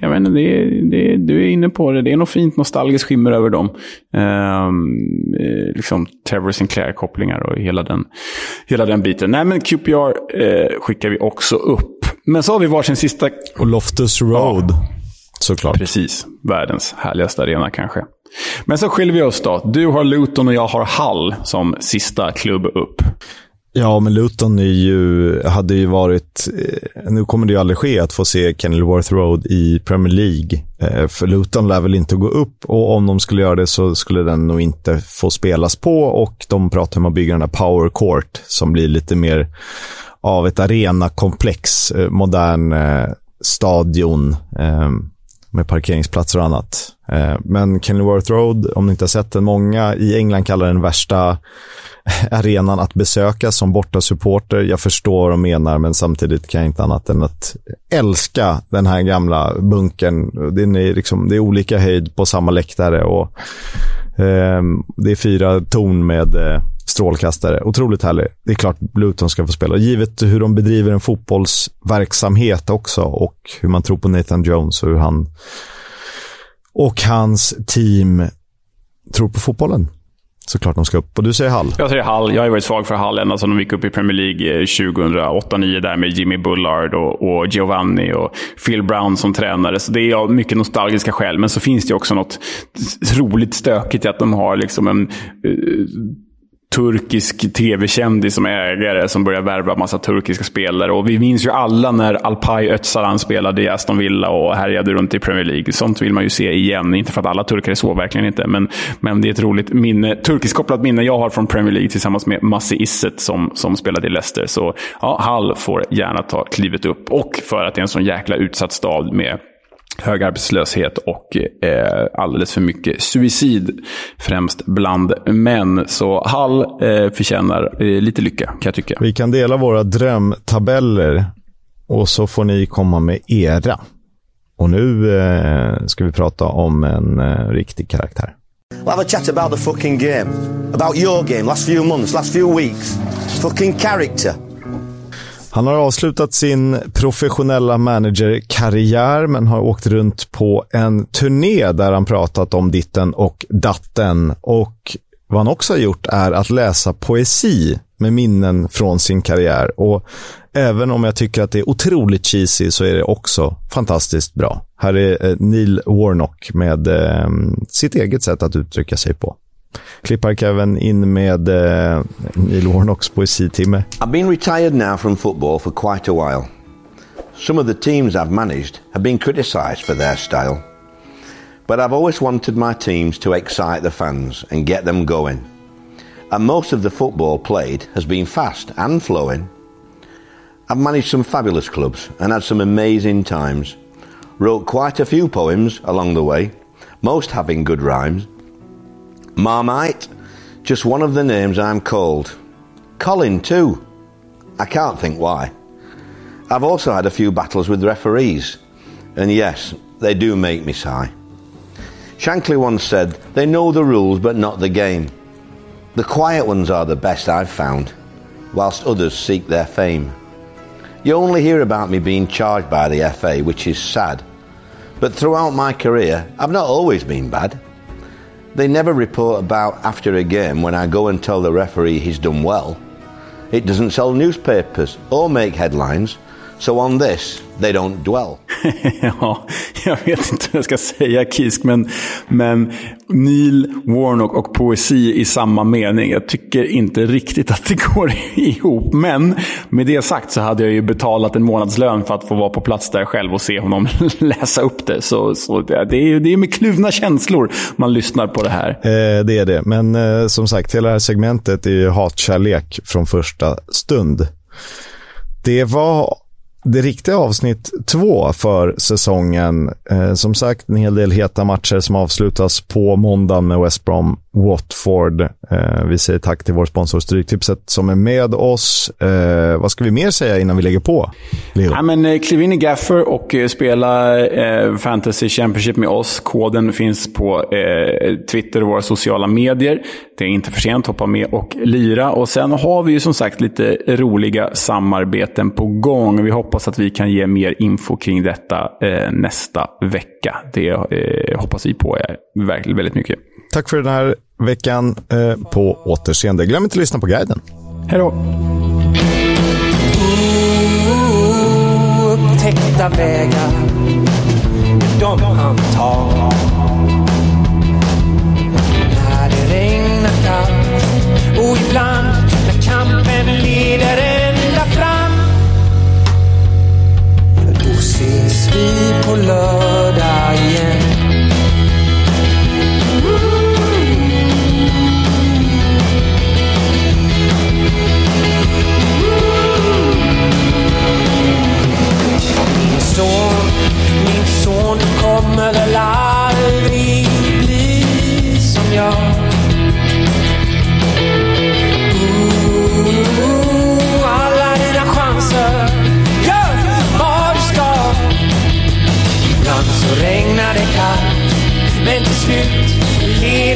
B: jag vet inte, det, det, du är inne på det. Det är något fint nostalgiskt skimmer över dem. Um, liksom Trevor Sinclair-kopplingar och hela den, hela den biten. Nej, men QPR eh, skickar vi också upp. Men så har vi varsin sista...
A: Och Loftus Road, ja. såklart.
B: Precis. Världens härligaste arena kanske. Men så skiljer vi oss då. Du har Luton och jag har Hull som sista klubb upp.
A: Ja, men Luton är ju, hade ju varit... Eh, nu kommer det ju aldrig ske att få se Kenilworth Road i Premier League. Eh, för Luton lär väl inte gå upp och om de skulle göra det så skulle den nog inte få spelas på och de pratar om att bygga den här Power Court som blir lite mer av ett arenakomplex, eh, modern stadion med parkeringsplatser och annat. Eh, men Kenilworth Road, om ni inte har sett den, många i England kallar den värsta arenan att besöka som borta supporter. Jag förstår vad de menar, men samtidigt kan jag inte annat än att älska den här gamla bunkern. Det är, liksom, det är olika höjd på samma läktare och eh, det är fyra torn med eh, strålkastare. Otroligt härlig. Det är klart Luton ska få spela. Givet hur de bedriver en fotbollsverksamhet också och hur man tror på Nathan Jones och hur han och hans team tror på fotbollen. Såklart de ska upp. Och du säger Hall?
B: Jag säger Hall. Jag har varit svag för Hall ända sedan de gick upp i Premier League eh, 2008-2009 där med Jimmy Bullard och, och, Giovanni och Phil Brown som tränare. Så det är av mycket nostalgiska skäl. Men så finns det också något roligt stökigt i att de har liksom en uh, turkisk tv-kändis som ägare som börjar värva massa turkiska spelare. Och vi minns ju alla när Alpay Öcalan spelade i Aston Villa och härjade runt i Premier League. Sånt vill man ju se igen. Inte för att alla turkar är så, verkligen inte. Men, men det är ett roligt minne, turkisk-kopplat minne jag har från Premier League tillsammans med Massi Isset som, som spelade i Leicester. Så ja, Hall får gärna ta klivet upp. Och för att det är en sån jäkla utsatt stad med hög arbetslöshet och eh, alldeles för mycket suicid, främst bland män. Så Hall eh, förtjänar eh, lite lycka, kan jag tycka.
A: Vi kan dela våra drömtabeller och så får ni komma med era. Och nu eh, ska vi prata om en eh, riktig karaktär. We'll have a chat about the fucking game. About your game, last few months, last few weeks. Fucking character. Han har avslutat sin professionella managerkarriär men har åkt runt på en turné där han pratat om ditten och datten. Och vad han också har gjort är att läsa poesi med minnen från sin karriär. Och även om jag tycker att det är otroligt cheesy så är det också fantastiskt bra. Här är eh, Neil Warnock med eh, sitt eget sätt att uttrycka sig på. In med eh, Neil Warnocks poesitimme.
C: I've been retired now from football for quite a while. Some of the teams I've managed have been criticised for their style. But I've always wanted my teams to excite the fans and get them going. And most of the football played has been fast and flowing. I've managed some fabulous clubs and had some amazing times. Wrote quite a few poems along the way, most having good rhymes. Marmite, just one of the names I'm called. Colin, too. I can't think why. I've also had a few battles with referees, and yes, they do make me sigh. Shankly once said, They know the rules but not the game. The quiet ones are the best I've found, whilst others seek their fame. You only hear about me being charged by the FA, which is sad. But throughout my career, I've not always been bad. They never report about after a game when I go and tell the referee he's done well. It doesn't sell newspapers or make headlines, so on this they don't dwell.
B: ja, jag vet inte vad jag ska säga Kisk, men, men Neil, Warnock och poesi i samma mening. Jag tycker inte riktigt att det går ihop. Men med det sagt så hade jag ju betalat en månadslön för att få vara på plats där själv och se honom läsa upp det. Så, så det, är, det är med kluvna känslor man lyssnar på det här.
A: Eh, det är det, men eh, som sagt, hela det här segmentet är ju hatkärlek från första stund. Det var det riktiga avsnitt två för säsongen. Eh, som sagt, en hel del heta matcher som avslutas på måndagen med West Brom Watford. Eh, vi säger tack till vår sponsor Stryktipset som är med oss. Eh, vad ska vi mer säga innan vi lägger på?
B: Leo? Ja, men, eh, kliv in i Gaffer och eh, spela eh, Fantasy Championship med oss. Koden finns på eh, Twitter och våra sociala medier. Det är inte för sent, hoppa med och lira. Och sen har vi ju som sagt lite roliga samarbeten på gång. Vi hoppas att vi kan ge mer info kring detta nästa vecka. Det hoppas vi på verkligen väldigt mycket.
A: Tack för den här veckan eh, på återseende. Glöm inte att lyssna på guiden.
B: Hej då! Upptäckta vägar, de han tar.
D: När det regnar kallt och ibland när kampen leder ända fram. Då ses vi på lördag igen. Men till slut i